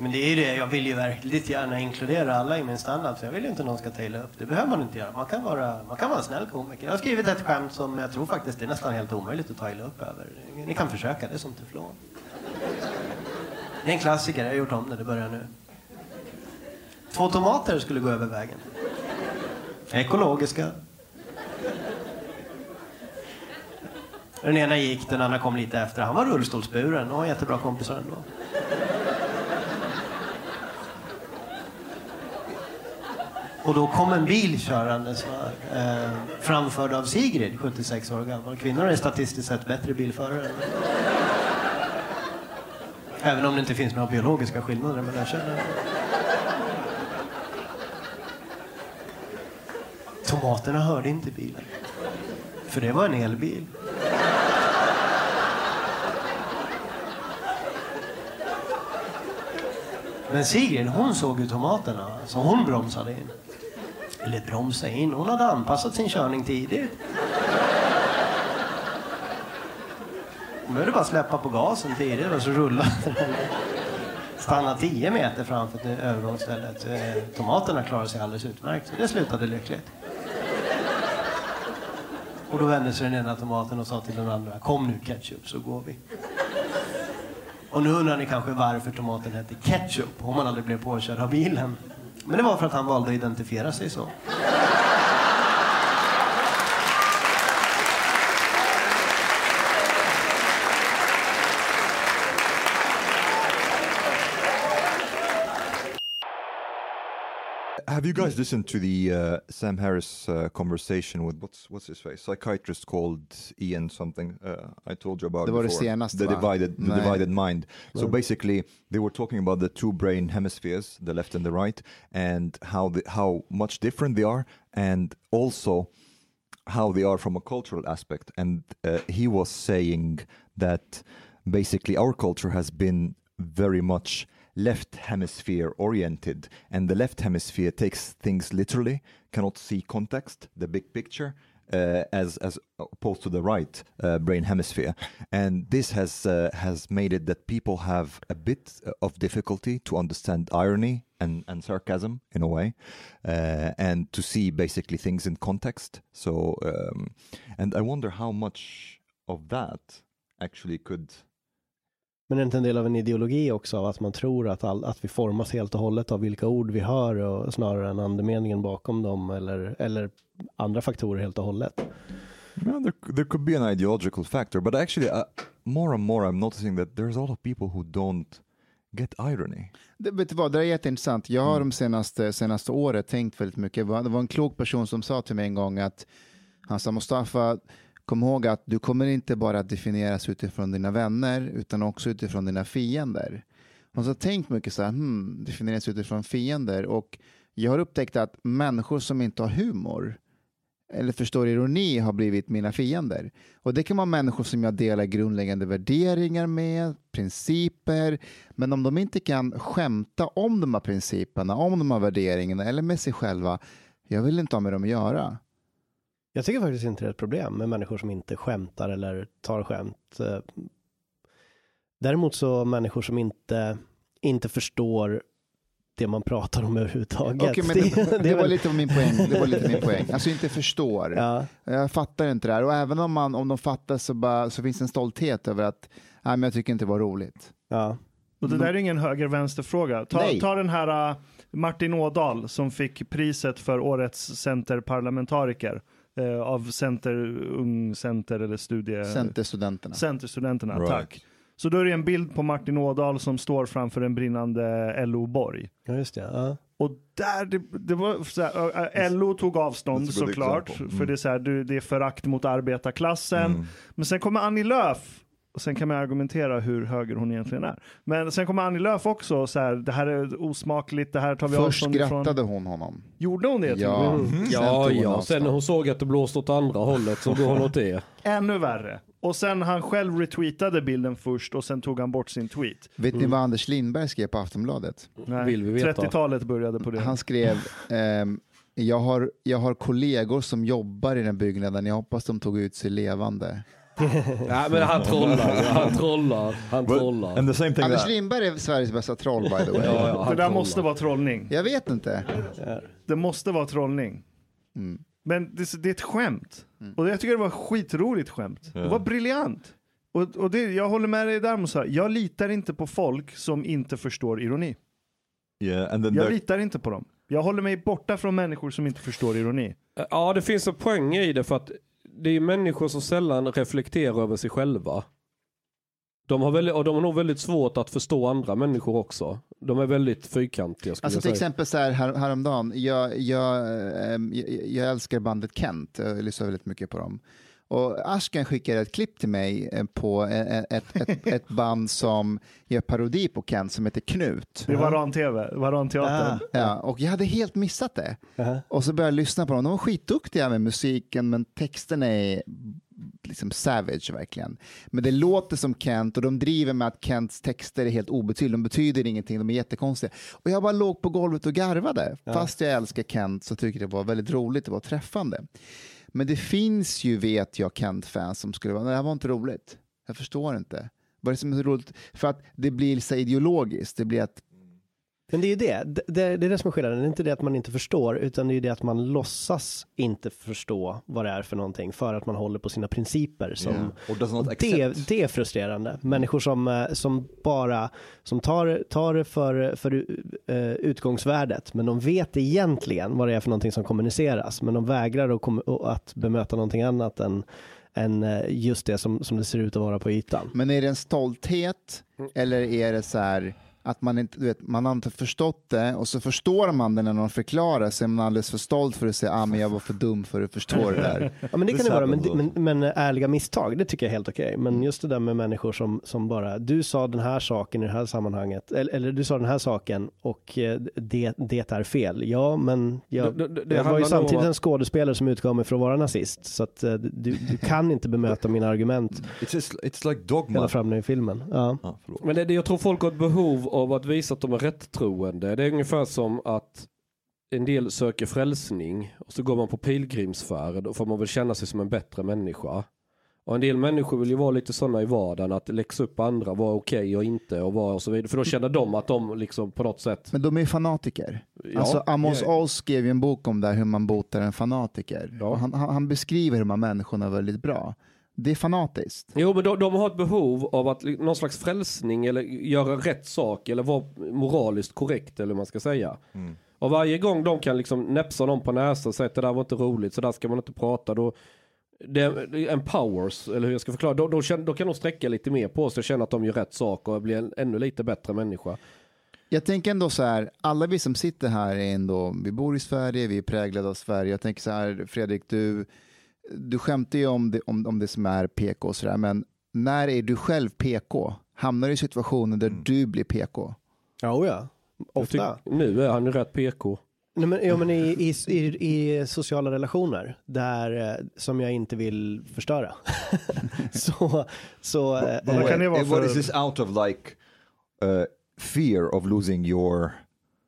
Men det är ju det, jag vill ju väldigt gärna inkludera alla i min standup, så jag vill ju inte någon ska ta illa upp. Det behöver man inte göra. Man kan vara, man kan vara en snäll komiker. Jag har skrivit ett skämt som jag tror faktiskt är nästan helt omöjligt att ta illa upp över. Ni kan försöka, det är som teflon. Det är en klassiker, jag har gjort om det, det börjar nu. Två tomater skulle gå över vägen. Ekologiska. Den ena gick, den andra kom lite efter. Han var rullstolsburen och har jättebra kompisar ändå. Och då kom en bil körandes, eh, framförd av Sigrid, 76 år gammal. Kvinnor är statistiskt sett bättre bilförare. Även om det inte finns några biologiska skillnader mellan könen. Tomaterna hörde inte bilen. För det var en elbil. Men Sigrid, hon såg ju tomaterna, så hon bromsade in. Eller bromsa in, hon hade anpassat sin körning tidigt. Hon behövde bara släppa på gasen tidigt och så rullade den. Stanna 10 meter framför det övergångsstället. Tomaterna klarade sig alldeles utmärkt, det slutade lyckligt. Och då vände sig den ena tomaten och sa till den andra, kom nu ketchup så går vi. Och nu undrar ni kanske varför tomaten hette ketchup om han aldrig blev påkörd av bilen. Men det var för att han valde att identifiera sig så. Have Have you guys listened to the uh, Sam Harris uh, conversation with what's what's his face psychiatrist called Ian something? Uh, I told you about Det var det before. senaste, the va? divided the Nej. divided mind. So basically, they were talking about the two brain hemispheres, the left and the right, and how the, how much different they are, and also how they are from a cultural aspect. And uh, he was saying that basically our culture has been very much left hemisphere oriented, and the left hemisphere takes things literally, cannot see context, the big picture. Uh, as as opposed to the right uh, brain hemisphere, and this has uh, has made it that people have a bit of difficulty to understand irony and, and sarcasm in a way, uh, and to see basically things in context. So, um, and I wonder how much of that actually could Men är det inte en del av en ideologi också av att man tror att, all, att vi formas helt och hållet av vilka ord vi hör och snarare än andemeningen bakom dem eller, eller andra faktorer helt och hållet? Yeah, there, there could be an ideological factor, but actually, uh, more and more, I'm noticing that there's a lot of people who don't get irony. Det, vet du vad, det är jätteintressant. Jag har de senaste, senaste året tänkt väldigt mycket. Det var, det var en klok person som sa till mig en gång att han sa Mustafa, kom ihåg att du kommer inte bara att definieras utifrån dina vänner utan också utifrån dina fiender. Och så har tänkt mycket så här, hmm, definieras utifrån fiender och jag har upptäckt att människor som inte har humor eller förstår ironi har blivit mina fiender. Och det kan vara människor som jag delar grundläggande värderingar med, principer, men om de inte kan skämta om de här principerna, om de här värderingarna eller med sig själva, jag vill inte ha med dem att göra. Jag tycker faktiskt inte det är ett problem med människor som inte skämtar eller tar skämt. Däremot så människor som inte, inte förstår det man pratar om överhuvudtaget. Okej, men det, det, var väl- lite min poäng. Det var lite min poäng. Alltså inte förstår. Ja, Jag fattar inte det här. Och även om, man, om de fattar så, bara, så finns det en stolthet över att nej, men jag tycker inte det var roligt. ja. Och det där är ingen höger-vänster-fråga. Ta, Nej. ta den här uh, Martin Ådahl som fick priset för årets centerparlamentariker uh, av Center, Ung Center eller studie... Centerstudenterna. Centerstudenterna, Right. tack. Så då är det en bild på Martin Ådahl som står framför en brinnande LO-borg. ja just det. Ja. Och där, det, det var så här, uh, LO tog avstånd såklart, example. för Mm. det är, så här, du, det är förakt mot arbetarklassen. Mm. Men sen kommer Annie Lööf, och sen kan man argumentera hur höger hon egentligen är. Men sen kommer Annie Lööf också och så här, det här är osmakligt, det här tar vi Först avstånd ifrån. skrattade hon honom. Gjorde hon det? Ja. med? Sen Ja, hon ja. Sen när hon såg att det blåste åt andra hållet så går hon åt det. Ännu värre. Och sen han själv retweetade bilden först och sen tog han bort sin tweet. Vet ni vad Anders Lindberg skrev på Aftonbladet? Nej, Vill vi veta. 30-talet började på det. Han skrev ehm, jag, har, jag har kollegor som jobbar i den byggnaden, jag hoppas de tog ut sig levande. Nej men han trollar, han trollar, han trollar. and the same thing Anders Lindberg är Sveriges bästa troll by the way. Ja, ja, det där trollar. måste vara trollning. Jag vet inte. Det måste vara trollning. Mm. Men det, det är ett skämt. Och jag tycker det var skitroligt skämt. Det Ja. var briljant. Och, och det, jag håller med dig där Musa. Jag litar inte på folk som inte förstår ironi. yeah, and then Jag there, litar inte på dem. Jag håller mig borta från människor som inte förstår ironi. Ja, det finns en poäng i det för att det är människor som sällan reflekterar över sig själva. De har, väldigt, och de har nog väldigt svårt att förstå andra människor också. De är väldigt fyrkantiga Alltså jag till exempel så här här, häromdagen, jag, jag, ehm, jag, jag älskar bandet Kent, jag lyssnar väldigt mycket på dem. Och Ashkan skickade ett klipp till mig eh, på ett, ett, ett, ett band som gör parodi på Kent som heter Knut. Det är Varan-TV, Varan-teatern. Ah. Ja, och jag hade helt missat det. Aha. Och så började jag lyssna på dem. De var skitduktiga med musiken, men texterna är liksom savage verkligen. Men det låter som Kent och de driver med att Kents texter är helt obetydliga. De betyder ingenting, de är jättekonstiga. Och jag bara låg på golvet och garvade. Fast jag älskar Kent så tycker jag det var väldigt roligt, det var träffande. Men det finns ju, vet jag, Kent-fans som skulle vara, nej det här var inte roligt. Jag förstår inte. Vad är det som är så roligt? För att det blir så ideologiskt. Det blir att men det är ju det. Det, det, det är det som är skillnaden. Det är inte det att man inte förstår, utan det är ju det att man låtsas inte förstå vad det är för någonting för att man håller på sina principer. Som, yeah, och det, det är frustrerande. Människor som, eh, som bara som tar, tar det för, för eh, utgångsvärdet, men de vet egentligen vad det är för någonting som kommuniceras, men de vägrar att, kom, att bemöta någonting annat än, än eh, just det som, som det ser ut att vara på ytan. Men är det en stolthet eller är det så här att man inte, du vet, man har inte förstått det och så förstår man det när någon förklarar så är man alldeles för stolt för att säga ah, men jag var för dum för att förstå det där. Ja men det kan det vara, men, men, men ärliga misstag, det tycker jag är helt okej. Men just det där med människor som, som bara, du sa den här saken i det här sammanhanget, eller, eller du sa den här saken och eh, det, det är fel. Ja, men jag, Det- det- det jag var ju om samtidigt att- en skådespelare som utgav mig för att vara nazist. Så att eh, du, du kan inte bemöta mina argument It's just, it's like dogma. hela fram i filmen. Ja. Ah, förlåt. Men det, det, jag tror folk har ett behov av att visa att de är rättroende. Det är ungefär som att en del söker frälsning och så går man på pilgrimsfärd och får man väl känna sig som en bättre människa. Och en del människor vill ju vara lite sådana i vardagen, att läxa upp andra, vara okej och inte och vara och så vidare. För då känner de att de liksom på något sätt... Men de är fanatiker. Ja, alltså Amos ja. Oz skrev ju en bok om det här, hur man botar en fanatiker. Ja. Han, han beskriver de här människorna väldigt bra. Det är fanatiskt. Jo, men de, de har ett behov av att någon slags frälsning eller göra rätt sak eller vara moraliskt korrekt eller hur man ska säga. Mm. Och varje gång de kan liksom näpsa någon på näsan och säga att det där var inte roligt, så där ska man inte prata, då det, det empowers, eller hur jag ska förklara, då, då, då kan de sträcka lite mer på sig och känna att de gör rätt sak och blir en ännu lite bättre människa. Jag tänker ändå så här, alla vi som sitter här är ändå, vi bor i Sverige, vi är präglade av Sverige. Jag tänker så här, Fredrik, du, du skämtar ju om det, om, om det som är PK och så där, men när är du själv PK? Hamnar du i situationer där du blir PK? Ja, oh ja. Ofta. tycker- nu är han ju rätt PK. Nej, men, ja, men i, i, i, i sociala relationer där, eh, som jag inte vill förstöra. så, så eh, Vad kan det vara Eh, what för- is this out of like uh, fear of losing your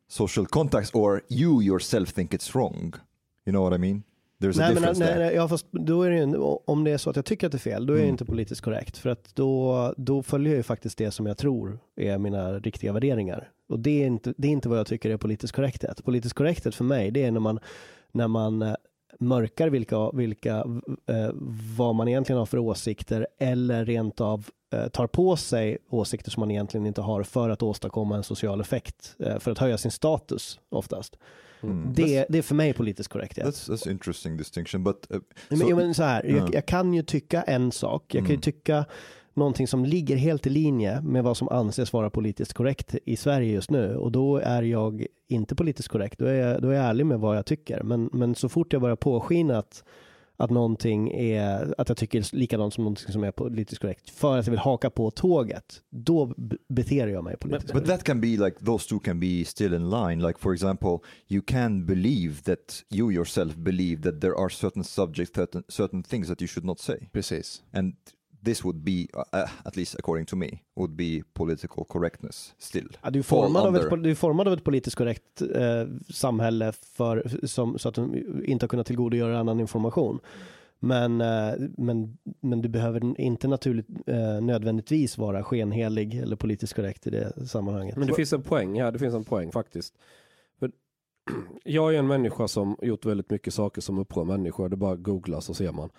social contacts or you yourself think it's wrong? You know what I mean? There's a Nej, men, difference nej, nej, ja, fast då är det ju, om det är så att jag tycker att det är fel, då är det Mm. inte politiskt korrekt. För att då, då följer jag ju faktiskt det som jag tror är mina riktiga värderingar. Och det är inte, det är inte vad jag tycker är politisk korrekthet. Politisk korrekthet för mig, det är när man, när man eh, mörkar vilka, vilka eh, vad man egentligen har för åsikter eller rent av tar på sig åsikter som man egentligen inte har för att åstadkomma en social effekt, eh, för att höja sin status oftast. Mm. Det, det är för mig politisk korrekthet. That's that's interesting distinction, but uh, Men, so- men så här, Ja. jag, jag kan ju tycka en sak. Jag kan ju Mm. tycka någonting som ligger helt i linje med vad som anses vara politiskt korrekt i Sverige just nu. Och då är jag inte politiskt korrekt. Då är jag, då är jag ärlig med vad jag tycker. Men, men så fort jag börjar påskina att, att någonting är, att jag tycker likadant som någonting som är politiskt korrekt för att jag vill haka på tåget, då beter jag mig politiskt But that can be like those two can be still in line. Like for example, you can believe that you yourself believe that there are certain subjects, certain, certain things that you should not say, Precis. and this would be, uh, at least according to me, would be political correctness still. Ja, du, är formad av ett, du är formad av ett politiskt korrekt eh, samhälle för, som, så att de inte har kunnat tillgodogöra annan information. Men, eh, men, men du behöver inte naturligt eh, nödvändigtvis vara skenhelig eller politiskt korrekt i det sammanhanget. Men det finns en poäng här, det finns en poäng faktiskt. För jag är en människa som gjort väldigt mycket saker som upprör människor, det bara att googla så ser man.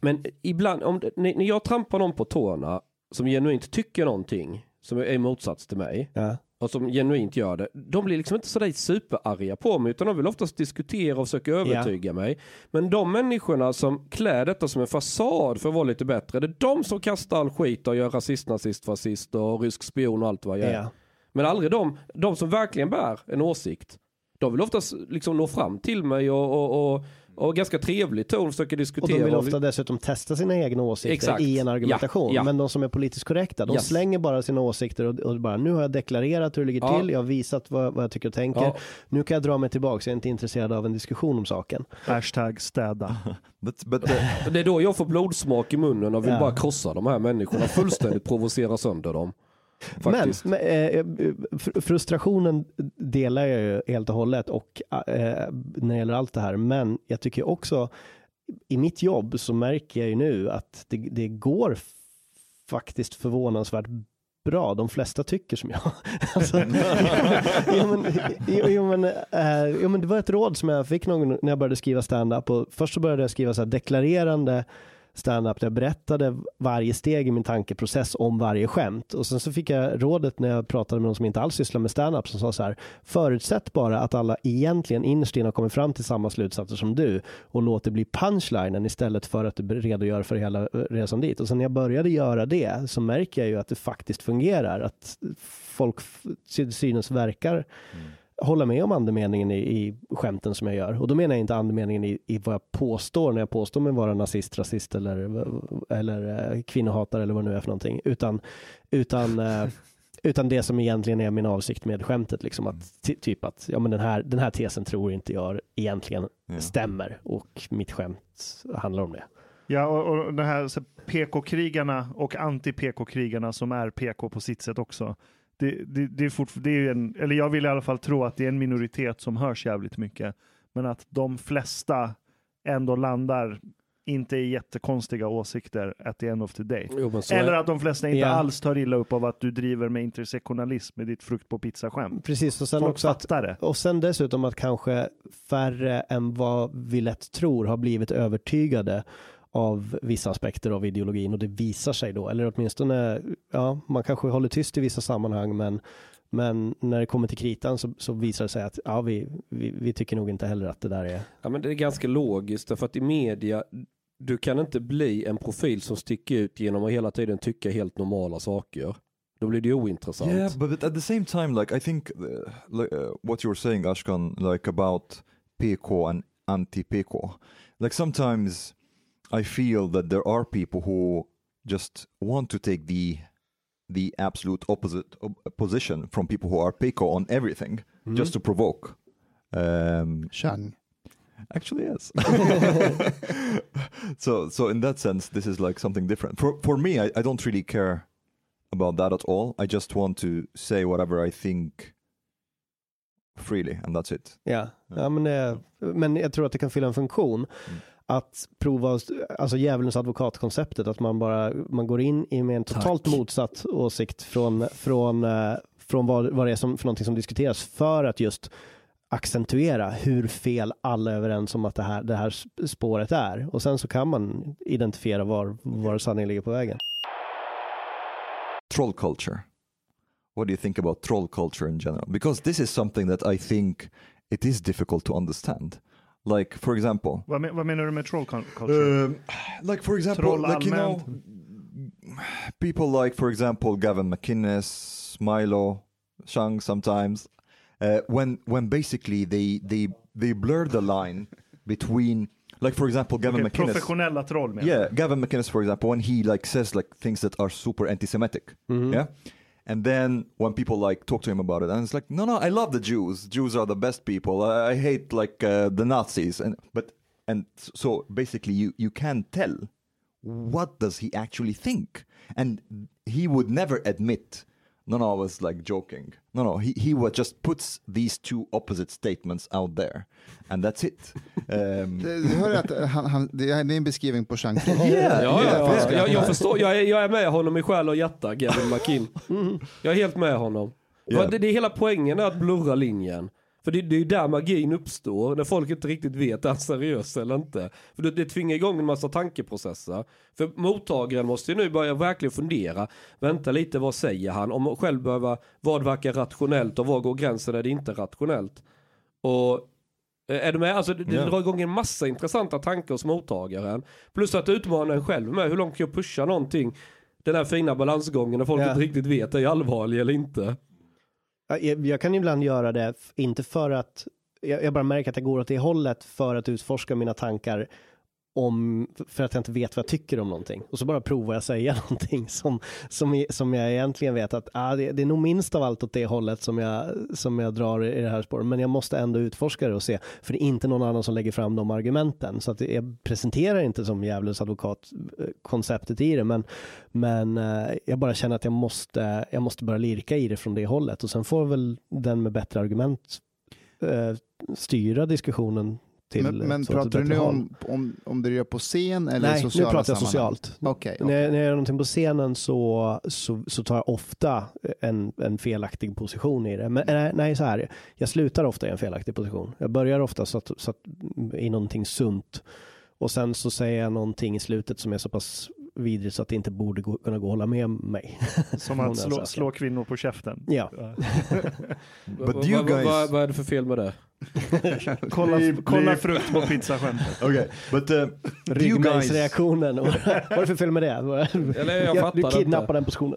Men ibland, om, när jag trampar någon på tårna som genuint tycker någonting, som är i motsats till mig, Ja. och som genuint gör det, de blir liksom inte sådär superarga på mig, utan de vill oftast diskutera och försöka övertyga mig. Men de människorna som klär detta som en fasad för att vara lite bättre, det är de som kastar all skit och gör rasist, nazist, fascist och rysk spion och allt vad jag är. Ja. Men aldrig de, de som verkligen bär en åsikt. De vill oftast liksom nå fram till mig och, och, och, och ganska trevligt ton försöka Och diskutera. de vill och vi- ofta dessutom testa sina egna åsikter Exakt. i en argumentation. Ja, ja. Men de som är politiskt korrekta, de Yes. slänger bara sina åsikter och, och bara nu har jag deklarerat hur det ligger Ja. till, jag har visat vad, vad jag tycker och tänker. Ja. Nu kan jag dra mig tillbaka, jag är inte intresserad av en diskussion om saken. Hashtag städa. But but the, Det är då jag får blodsmak i munnen och vill bara krossa de här människorna, fullständigt provocera sönder dem. Faktiskt. Men, eh, fr- frustrationen delar jag ju helt och hållet och eh, när det gäller allt det här. Men jag tycker också i mitt jobb så märker jag ju nu att det, det går faktiskt förvånansvärt bra. De flesta tycker som jag. alltså, jo, men, jo, jo, men, eh, jo, men det var ett råd som jag fick någon när jag började skriva stand-up. Och först så började jag skriva så här deklarerande standup där jag berättade varje steg i min tankeprocess om varje skämt. Och sen så fick jag rådet när jag pratade med någon som inte alls sysslar med standup som sa så här, förutsätt bara att alla egentligen innerst inne har kommit fram till samma slutsatser som du och låt det bli punchlinen istället för att du redogör för hela eh, resan dit. Och sen när jag började göra det så märker jag ju att det faktiskt fungerar, att folk till synes verkar mm hålla med om andemeningen i, i skämten som jag gör. Och då menar jag inte andemeningen i, i vad jag påstår när jag påstår mig vara nazist, rasist eller, eller eh, kvinnohatare eller vad det nu är för någonting. Utan, utan, eh, utan det som egentligen är min avsikt med skämtet. Liksom att, ty, typ att ja, men den, här, den här tesen tror inte jag egentligen Ja. stämmer och mitt skämt handlar om det. Ja, och, och den här PK-krigarna och anti-PK-krigarna som är PK på sitt sätt också. Det, det, det är fort, det är ju en, eller jag vill i alla fall tro att det är en minoritet som hörs jävligt mycket. Men att de flesta ändå landar inte i jättekonstiga åsikter at the end of the day. Jo, Eller att de flesta inte Ja. alls tar illa upp av att du driver med intersektionalism med ditt frukt på pizza-skämt. Precis, och sen Folk också att. Och sen dessutom att kanske färre än vad vi lätt tror har blivit övertygade av vissa aspekter av ideologin och det visar sig då, eller åtminstone, ja, man kanske håller tyst i vissa sammanhang men, men när det kommer till kritan så, så visar det sig att ja, vi, vi, vi tycker nog inte heller att det där är ja, men det är ganska logiskt därför att i media du kan inte bli en profil som sticker ut genom att hela tiden tycka helt normala saker. Då blir det ointressant. Yeah, but at the same time, like I think uh, like, uh, what you're saying, Ashkan, like about PK and anti-PK, like sometimes I feel that there are people who just want to take the the absolute opposite op- position from people who are PK on everything, just to provoke. Um, Chang. Actually, yes. so, so in that sense, this is like something different. For for me, I, I don't really care about that at all. I just want to say whatever I think freely, and that's it. Ja, ja men, det, men jag tror att det kan fylla en funktion. Att prova, alltså djävulens advokatkonceptet, att man bara man går in i med en totalt Tack. motsatt åsikt från, från, eh, från vad, vad det är som, för någonting som diskuteras för att just accentuera hur fel alla är överens om att det här, det här spåret är. Och sen så kan man identifiera var, var sanningen ligger på vägen. Troll culture. What do you think about troll culture in general? Because this is something that I think it is difficult to understand. Like, for example, Vad, men, vad menar du med troll culture? Um, like for example, Troll like you know, people like for example Gavin McInnes, Milo, Shang sometimes, uh, when when basically they they they blur the line between like for example Gavin Okej, McInnes. professionella troll menar Yeah, Gavin McInnes, for example, when he like says like things that are super anti-Semitic, yeah, and then when people like talk to him about it, and it's like, no, no, I love the Jews. Jews are the best people. I, I hate like uh, the Nazis, and but and so basically, you you can tell what does he actually think, and he would never admit. No, no, I was like joking. No, no, he he would just puts these two opposite statements out there, and that's it. Um, Du hör att han, han, det är en beskrivning på yeah, Ja, ja, yeah, ja, jag, jag förstår. Jag är, jag är med honom i själ och hjärta, Gavin McKinn. Jag är helt med honom. För Det, det är hela poängen är att blurra linjen. För det, det är ju där magin uppstår, när folk inte riktigt vet är han seriös eller inte. För det, det tvingar igång en massa tankeprocesser. För mottagaren måste ju nu börja verkligen fundera, vänta lite, vad säger han? Om själv behöva, vad verkar rationellt och var går gränsen när det inte är rationellt? Och eh, är du med? Alltså det, det drar igång en massa intressanta tankar hos mottagaren. Plus att utmana en själv med, hur långt kan jag pusha någonting? Den här fina balansgången när folk Ja. inte riktigt vet, är jag allvarlig eller inte? Jag, jag kan ibland göra det, inte för att, jag bara märker att jag går åt det hållet för att utforska mina tankar om, för att jag inte vet vad jag tycker om någonting. Och så bara provar jag säga någonting som, som, som jag egentligen vet att ah, det, det är nog minst av allt åt det hållet som jag, som jag drar i det här spåret. Men jag måste ändå utforska det och se, för det är inte någon annan som lägger fram de argumenten. Så att det- jag presenterar inte som djävulens advokat konceptet i det, men, men eh, jag bara känner att jag måste, jag måste börja lirka i det från det hållet och sen får väl den med bättre argument eh, styra diskussionen till Men, men pratar du nu håll. om, om, om det du gör på scen eller i Nej, nu sociala pratar jag sammanhang? socialt. Okej, När, okej. jag- när jag gör någonting på scenen så, så, så tar jag ofta en, en felaktig position i det. Men nej, nej, så här, jag slutar ofta i en felaktig position. Jag börjar ofta så att, så att, i någonting sunt Och sen så säger jag någonting i slutet som är så pass vidrigt så att det inte borde gå, kunna gå att hålla med mig. Som Om att slå, slå kvinnor på käften. Ja. Vad är det för fel med det? Kolla, kolla frukt på pizzaskämtet. Okay, but uh, do you guys? Ryggmärgsreaktionen. Vad är det för fel med det? Eller jag Ja, fattar du inte. kidnappar den positionen.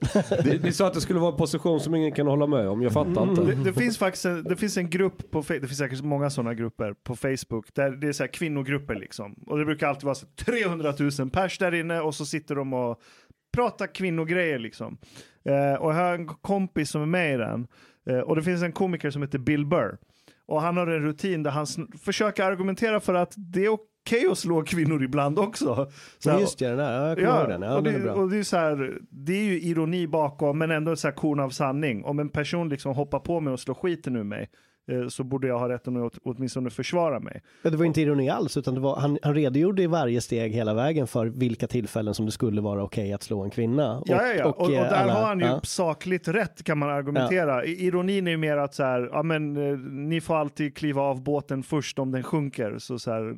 Ni, sa att det skulle vara en position som ingen kan hålla med om. Jag fattar inte. Det, det finns faktiskt en, det finns en grupp på det finns säkert många sådana grupper på Facebook där det är så här kvinnogrupper liksom. Och det brukar alltid vara så 300 000 pers där inne och så sitter de och pratar kvinnogrejer liksom. Eh, och jag har en kompis som är med i den eh, och det finns en komiker som heter Bill Burr. Och han har en rutin där han försöker argumentera för att det är okej att slå kvinnor ibland också. Så här, Ja, just det, den där. Ja, jag ihåg den. Ja, och, är det, bra. och det är så här, det är ju ironi bakom, men ändå så här korn av sanning. Om en person liksom hoppar på mig och slår skiten ur mig, så borde jag ha rätten att åt, åtminstone försvara mig. Ja, det var inte ironi alls, utan var, han, han redogjorde i varje steg hela vägen för vilka tillfällen som det skulle vara okej att slå en kvinna. Och, Ja, ja, ja. Och, och, eh, där alla- har han ju ja. sakligt rätt kan man argumentera. I- Ironin är ju mer att så här, ja men eh, ni får alltid kliva av båten först om den sjunker. Så så här,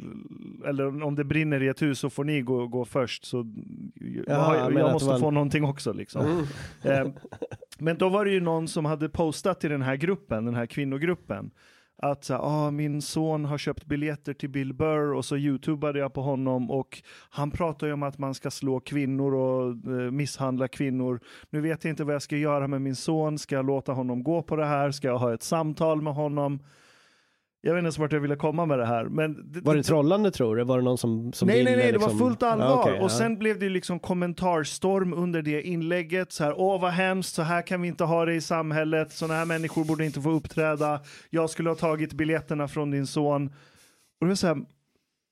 eller om det brinner i ett hus så får ni gå, gå först. Så Jaha, jag, jag måste få någonting också liksom. Eh, men då var det ju någon som hade postat i den här gruppen, den här kvinnogruppen. Att så ah, min son har köpt biljetter till Bill Burr och så youtubade jag på honom och han pratar ju om att man ska slå kvinnor och eh, misshandla kvinnor. Nu vet jag inte vad jag ska göra med min son. Ska jag låta honom gå på det här? Ska jag ha ett samtal med honom? Jag vet inte ens vart jag ville komma med det här. Men det, Var det trollande tror du? Var det någon som, som nej, nej, nej, det var liksom- fullt allvar. Ja, okej, och ja. sen blev det ju liksom kommentarstorm under det inlägget. Så här, åh vad hemskt, så här kan vi inte ha det i samhället. Sådana här människor borde inte få uppträda. Jag skulle ha tagit biljetterna från din son. Och det var så här,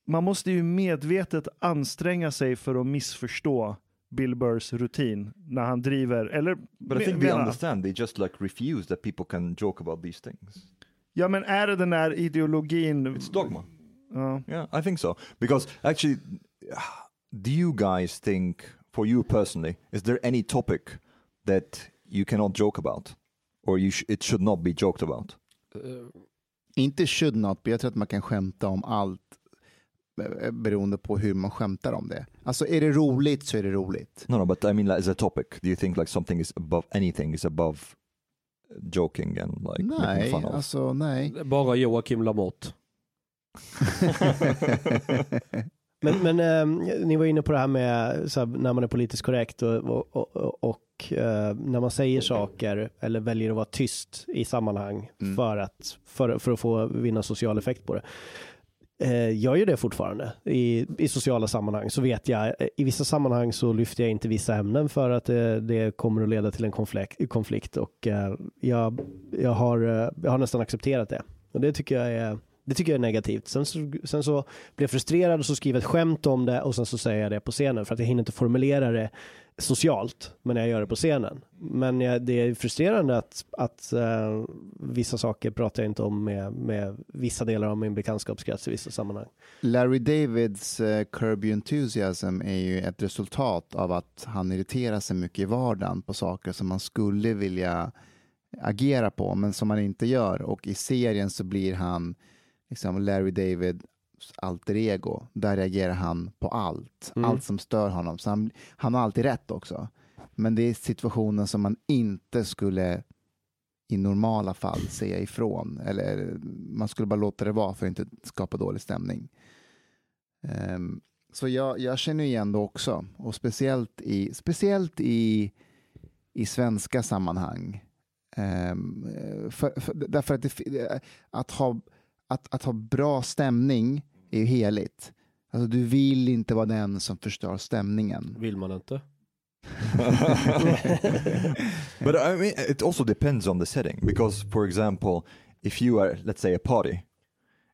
man måste ju medvetet anstränga sig för att missförstå Bill Burrs rutin när han driver, eller But I think they understand. They just like refuse that people can joke about these things. Ja men är det den där ideologin? It's dogma. Ja. Yeah, I think so. Because actually, do you guys think, for you personally, is there any topic that you cannot joke about, or you sh- it should not be joked about? Eh, Inte should not, men jag tror att man kan skämta om allt eh, beroende på hur man skämtar om det. Alltså är det roligt så är det roligt. No, no, but I mean, like, as a topic, do you think like something is above anything is above joking and like nej, fun of? alltså nej. Bara Joakim Lamotte. Men, men eh, ni var inne på det här med så här, när man är politiskt korrekt och, och, och, och eh, när man säger saker eller väljer att vara tyst i sammanhang Mm. för, att, för, för att få vinna social effekt på det. Eh, jag gör det fortfarande i, i sociala sammanhang. Så vet jag, eh, i vissa sammanhang så lyfter jag inte vissa ämnen för att det, det kommer att leda till en konflikt, konflikt och eh, jag, jag, har, eh, jag har nästan accepterat det. Och det tycker jag är, det tycker jag är negativt. Sen så, sen så blir jag frustrerad och så skriver jag ett skämt om det och sen så säger jag det på scenen för att jag hinner inte formulera det socialt, men jag gör det på scenen. Men jag, det är frustrerande att, att uh, vissa saker pratar jag inte om med, med vissa delar av min bekantskapskrets i vissa sammanhang. Larry Davids uh, Curb Your Enthusiasm är ju ett resultat av att han irriterar sig mycket i vardagen på saker som man skulle vilja agera på men som man inte gör och i serien så blir han liksom Larry David alter ego. Där reagerar han på allt, Mm. allt som stör honom. Så han, han har alltid rätt också. Men det är situationen som man inte skulle i normala fall säga ifrån. Eller man skulle bara låta det vara för att inte skapa dålig stämning. Ehm, så jag, jag känner igen det också. Och speciellt i, speciellt i, i svenska sammanhang. Ehm, för, för, därför att, det, att, ha, att, att ha bra stämning är ju heligt. Alltså, du vill inte vara den som förstör stämningen. Vill man inte? But I mean, it also depends on the setting because, for example, if you are, let's say, a party,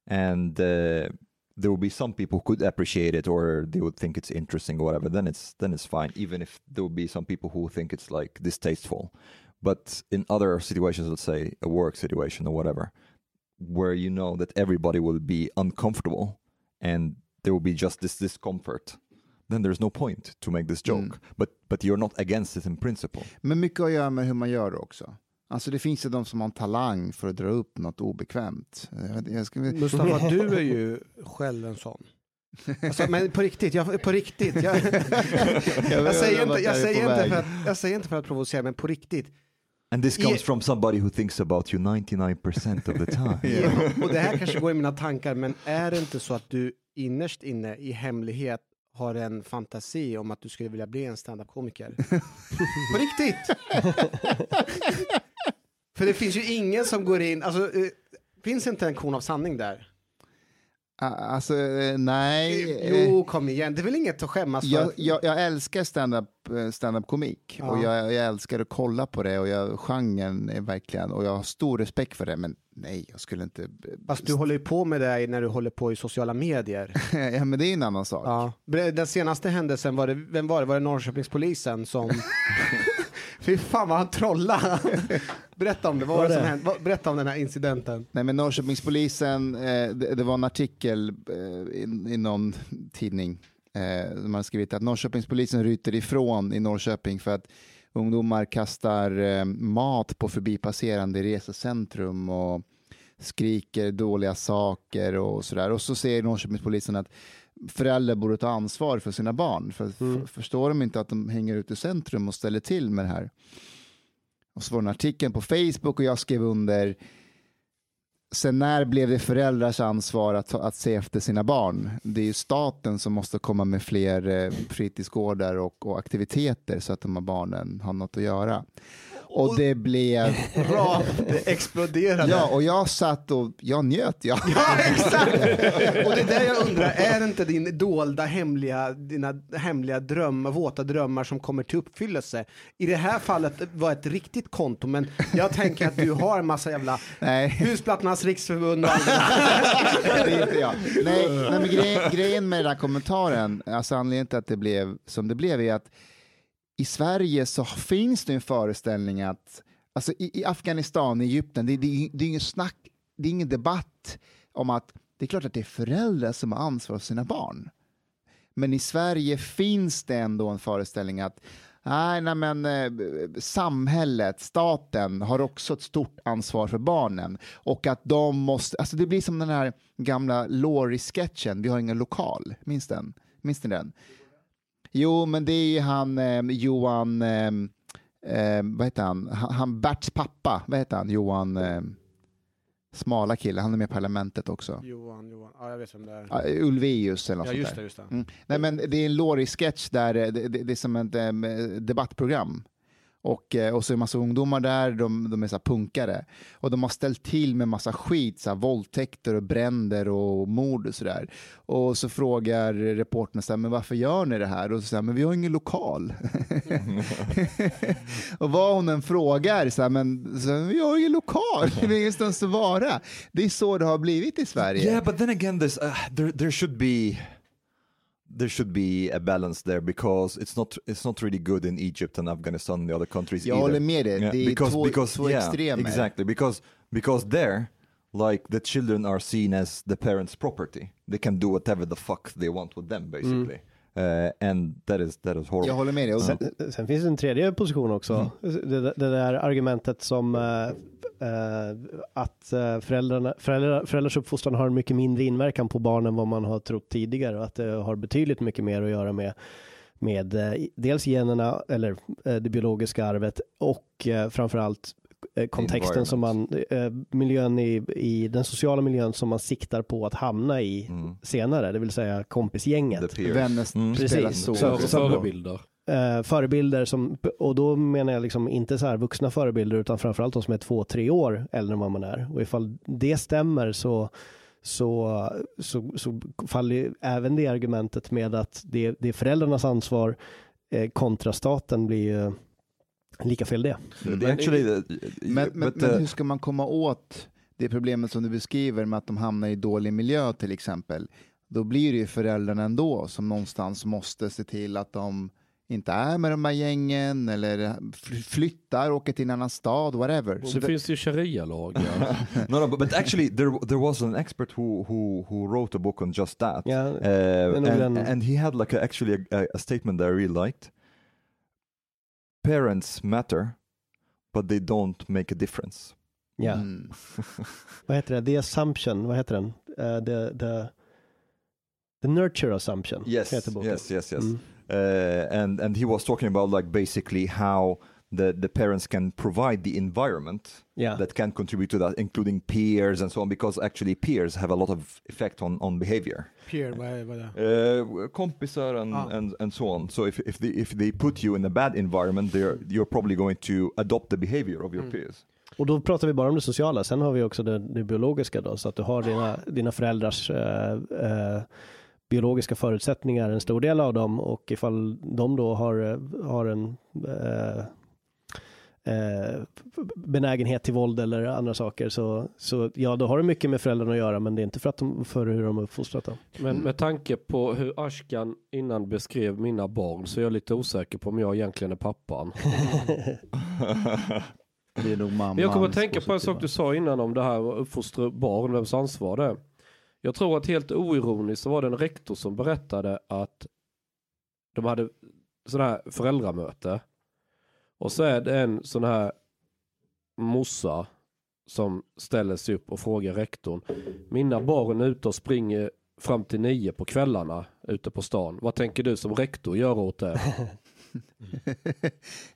and uh, there will be some people who could appreciate it or they would think it's interesting or whatever, then it's then it's fine. Even if there will be some people who think it's like distasteful, but in other situations, let's say a work situation or whatever, where you know that everybody will be uncomfortable and there will be just this discomfort. Then there's no point to make this joke, Mm. but but you're not against it in principle. Men mycket att göra med hur man gör det också. Alltså det finns ju de som har en talang för att dra upp något obekvämt. Jag ska, Mustafa, du är ju själv en sån. Alltså, men på riktigt, jag, på riktigt. Jag, jag, säger, inte, jag, säger inte för att, jag säger inte för att provocera, men på riktigt. And this comes Yeah. from somebody who thinks about you 99% of the time. Ja, och det här kanske går i mina tankar, men är det inte så att du innerst inne i hemlighet har en fantasi om att du skulle vilja bli en standup-komiker? På riktigt! För det finns ju ingen som går in, alltså, eh, finns inte en korn av sanning där? Alltså, eh, nej. eh, Jo, kom igen, det är väl inget att skämmas för? Jag, jag, jag älskar stand-up eh, stand komik Ja. och jag, jag älskar att kolla på det och jag, genren är verkligen, och jag har stor respekt för det, men nej, jag skulle inte... Fast du håller ju på med det när du håller på i sociala medier. ja, men det är en annan sak. Ja. Den senaste händelsen, var det, vem var det? Var det Norrköpingspolisen som... Fy fan vad han trollade! Berätta om det, vad var det som hände? Berätta om den här incidenten. Nej, men Norrköpingspolisen, eh, det, det var en artikel eh, i, i någon tidning eh, som har skrivit att Norrköpingspolisen ryter ifrån i Norrköping för att ungdomar kastar eh, mat på förbipasserande i resecentrum och skriker dåliga saker och sådär. Och så säger Norrköpingspolisen att föräldrar borde ta ansvar för sina barn. För, Mm. förstår de inte att de hänger ute i centrum och ställer till med det här? Och så var det artikel på Facebook och jag skrev under Sen när blev det föräldrars ansvar att, att se efter sina barn? Det är ju staten som måste komma med fler eh, fritidsgårdar och, och aktiviteter så att de här barnen har något att göra. Och det blev... Bra, det exploderade. Ja, och jag satt och jag njöt. Ja. Ja, exakt! Och det är där jag undrar, är det inte din dolda hemliga, dina hemliga drömmar, våta drömmar som kommer till uppfyllelse? I det här fallet var ett riktigt konto, men jag tänker att du har en massa jävla Nej. Husplattornas riksförbund och det är inte jag. Nej, men grej, grejen med den här kommentaren, alltså anledningen till att det blev som det blev är att i Sverige så finns det en föreställning att, alltså i, i Afghanistan, i Egypten, det, det, det är ingen snack, det är ingen debatt om att det är klart att det är föräldrar som har ansvar för sina barn. Men i Sverige finns det ändå en föreställning att nej, nej men, eh, samhället, staten har också ett stort ansvar för barnen och att de måste, alltså det blir som den här gamla Laurie-sketchen, vi har ingen lokal, minns den? Minns ni den? Jo, men det är ju han eh, Johan, eh, vad heter han, han, han Berts pappa, vad heter han, Johan, eh, smala kille, han är med i parlamentet också. Johan, Johan, ja jag vet vem det är. Ja, Ulvaeus eller något Ja sånt just där. det, just det. Mm. Nej, men det är en Laurie-sketch där eh, det, det, det är som ett eh, debattprogram. Och, eh, och så är det massa ungdomar där, de, de är så här punkare. Och de har ställt till med massa skit, så här, våldtäkter och bränder och mord och sådär. Och så frågar reportern så här, men varför gör ni det här? Och så säger men vi har ingen lokal. och vad hon än frågar, så här, men så här, vi har ingen lokal, vi har ingenstans att vara. Det är så det har blivit i Sverige. Yeah, but then again, this, uh, there there should be there should be a balance there because it's not it's not really good in Egypt and Afghanistan and the other countries Jag either. håller med dig, Yeah, det är because två, because två yeah, extremer. exactly because because there like the children are seen as the parents' property. They can do whatever the fuck they want with them basically, uh, and that is that is horrible. Jag håller med dig. Sen, sen finns det en tredje position också. Det, det där argumentet som eh, eh, att föräldrarna, föräldrar, föräldrars uppfostran har en mycket mindre inverkan på barnen än vad man har trott tidigare och att det har betydligt mycket mer att göra med med dels generna eller det biologiska arvet och framförallt kontexten som man, eh, miljön i, i den sociala miljön som man siktar på att hamna i Mm. senare, det vill säga kompisgänget. Vänner Mm. Precis. så. Så- förebilder. eh, förebilder som, och då menar jag liksom inte så här vuxna förebilder utan framförallt de som är två, tre år äldre än vad man är. Och ifall det stämmer så, så, så, så faller ju även det argumentet med att det, det är föräldrarnas ansvar eh, kontra staten blir ju lika fel det. The- actually, the, Men, men, but, men uh, hur ska man komma åt det problemet som du beskriver med att de hamnar i dålig miljö till exempel? Då blir det ju föräldrarna ändå som någonstans måste se till att de inte är med de här gängen eller fly- flyttar, åker till en annan stad, whatever. Så det det, finns ju sharia-lagar. no, no, but, actually, there there was an expert who who who wrote a book on just that. Ja, Uh, and, den- and he had like a, actually a, a statement that I really liked. Parents matter, but they don't make a difference. ja. mm. vad heter det? The assumption, vad heter den? Eh, the, the, The Nurture Assumption Yes, heter boken. yes, yes, yes. Mm. Uh, and and he was talking about like basically how the the parents can provide the environment Yeah. that can contribute to that, including peers and so on, because actually peers have a lot of effect on on behavior. Peer, vad är, vad det? Uh, kompisar and, Ah. and and so on. So if if they if they put you in a bad environment, they're you're probably going to adopt the behavior of your Mm. peers. Och då pratar vi bara om det sociala, sen har vi också det, det biologiska då, så att du har dina, dina föräldrars eh, eh, biologiska förutsättningar, en stor del av dem, och ifall de då har, eh, har en eh, eh, benägenhet till våld eller andra saker, så, så ja, då har det mycket med föräldrarna att göra, men det är inte för, att de, för hur de uppfostrat. Då. Men med tanke på hur Ashkan innan beskrev mina barn så är jag lite osäker på om jag egentligen är pappan. Det är nog mamma. Jag kommer att tänka på en sak du sa innan om det här att uppfostra barn, vems ansvar det är. Jag tror att helt oironiskt så var det en rektor som berättade att de hade sån här föräldramöte. Och så är det en sån här mossa som ställer sig upp och frågar rektorn. Mina barn är ute och springer fram till nio på kvällarna ute på stan. Vad tänker du som rektor göra åt det?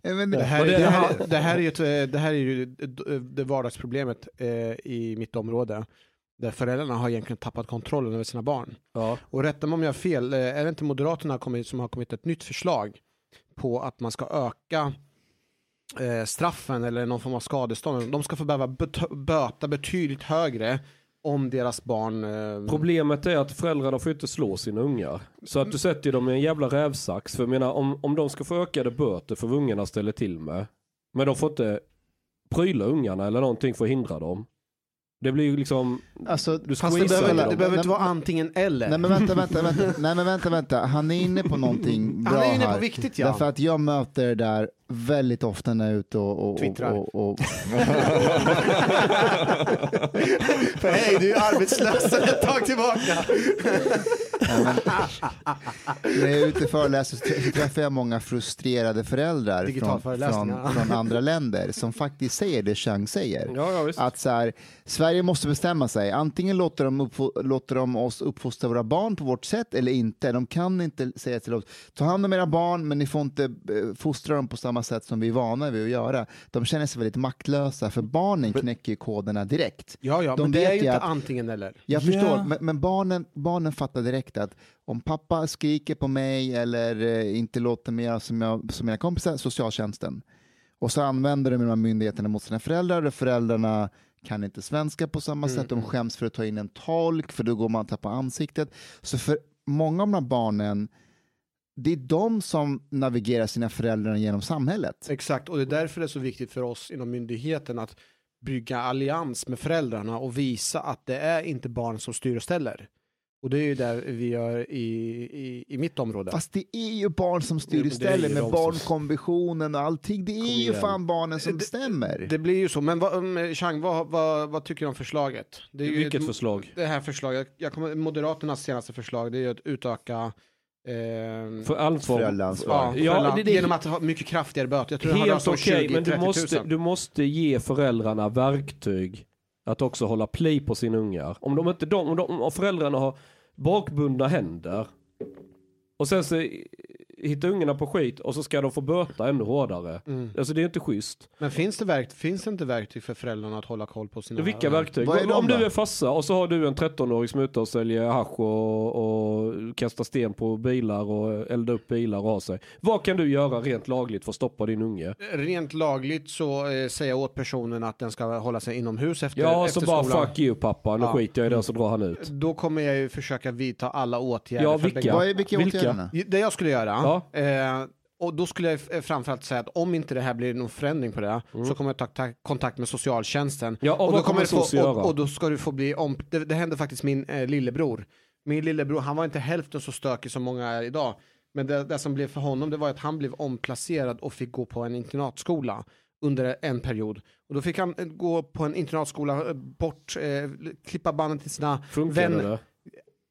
Det här, är- det- det, här, det, här är ju ett, eh, det här är ju det vardagsproblemet eh, i mitt område. Där föräldrarna har egentligen tappat kontrollen över sina barn. Ja, Och rätta mig om jag har fel, eh, är det inte Moderaterna som har kommit ett nytt förslag på att man ska öka eh, straffen eller någon form av skadestånd. De ska få behöva böta betydligt högre om deras barn... Eh, Problemet är att föräldrarna får inte slå sina ungar. Så att du sätter dem i en jävla rävsax. För jag menar, om, om de ska få ökade böter för vad ungarna ställer till med. Men de får inte pryla ungarna eller någonting för att hindra dem. Det blir ju liksom, alltså, du Fast det behöver, det behöver inte vara antingen eller. Nej men vänta, vänta, vänta. Nej men vänta, vänta. Han är inne på någonting bra Han är inne här. på viktigt ja. Därför att jag möter det där väldigt ofta när jag är ute och... och, Twittrar. och, och, och För hej, du är arbetslös ett tag tillbaka. Nej, men, när jag är ute och föreläser så tr- så träffar jag många frustrerade föräldrar från, från, från andra länder som faktiskt säger det Chang säger. Ja, ja visst. Att så här, Sverige måste bestämma sig. Antingen låter de, låter de oss uppfostra våra barn på vårt sätt eller inte. De kan inte säga till oss, ta hand om era barn men ni får inte eh, fostra dem på samma sätt som vi är vana vid att göra. De känner sig väldigt maktlösa för barnen knäcker ju koderna direkt. Ja, ja, De men det är ju inte att- antingen eller. Jag Ja. förstår, men, men barnen, barnen fattar direkt att om pappa skriker på mig eller eh, inte låter mig göra som, jag, som mina kompisar, socialtjänsten, och så använder de de här myndigheterna mot sina föräldrar och föräldrarna kan inte svenska på samma sätt, de skäms för att ta in en tolk för då går man och tappar ansiktet. Så för många av de här barnen, det är de som navigerar sina föräldrar genom samhället. Exakt, och det är därför det är så viktigt för oss inom myndigheten att bygga allians med föräldrarna och visa att det är inte barn som styr och ställer. Och det är ju där vi gör i, i, i mitt område. Fast det är ju barn som styr istället ju med barnkonventionen och allting. Det är Kom ju igen. fan barnen som Det- bestämmer. Det blir ju så, men vad, um, Chang, vad, vad, vad tycker du om förslaget? Det är ju Vilket ett- förslag? Det här förslaget, jag kommer, Moderaternas senaste förslag, det är ju att utöka eh, För ansvar. Föräldraansvar. Ja, Ja, föräldrar- det- det- genom att ha mycket kraftigare böter. Jag tror Helt okej, 20 men du 30 000. måste, du måste ge föräldrarna verktyg att också hålla play på sina ungar. Om, de inte, de, om, de, om föräldrarna har bakbundna händer och sen så hittar ungarna på skit och så ska de få böta ännu hårdare. Mm. Alltså det är inte schysst. Men finns det, verk, finns det inte verktyg för föräldrarna att hålla koll på sina... Vilka verktyg? Vad är Om, de om då? du är farsa och så har du en 13-åring som är ute och säljer hasch och, och kastar sten på bilar och eldar upp bilar och har sig. Vad kan du göra rent lagligt för att stoppa din unge? Rent lagligt så eh, säga åt personen att den ska hålla sig inomhus efter, Ja, efter så bara skolan. fuck you pappa, nu Ja. skiter jag i det så drar han ut. Då kommer jag ju försöka vidta alla åtgärder. Ja, för att vilka? Vad är, vilka, Vilka? åtgärderna? Det jag skulle göra, Ja. Eh, och då skulle jag f- framförallt säga att om inte det här blir någon förändring på det, så kommer jag ta ta kontakt med socialtjänsten. Mm. Ja, och, då vad kommer få, och, och då ska du få bli om... Det, det hände faktiskt min eh, lillebror. Min lillebror, han var inte hälften så stökig som många är idag. Men det, det som blev för honom, det var att han blev omplacerad och fick gå på en internatskola under en period. Och då fick han eh, gå på en internatskola, eh, bort, eh, klippa banden till sina Funkar vänner. det?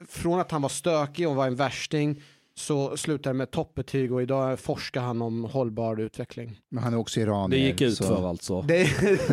Från att han var stökig och var en värsting så slutade det med toppbetyg och idag forskar han om hållbar utveckling. Men han är också iranier. Det gick ut så- för alltså. Det,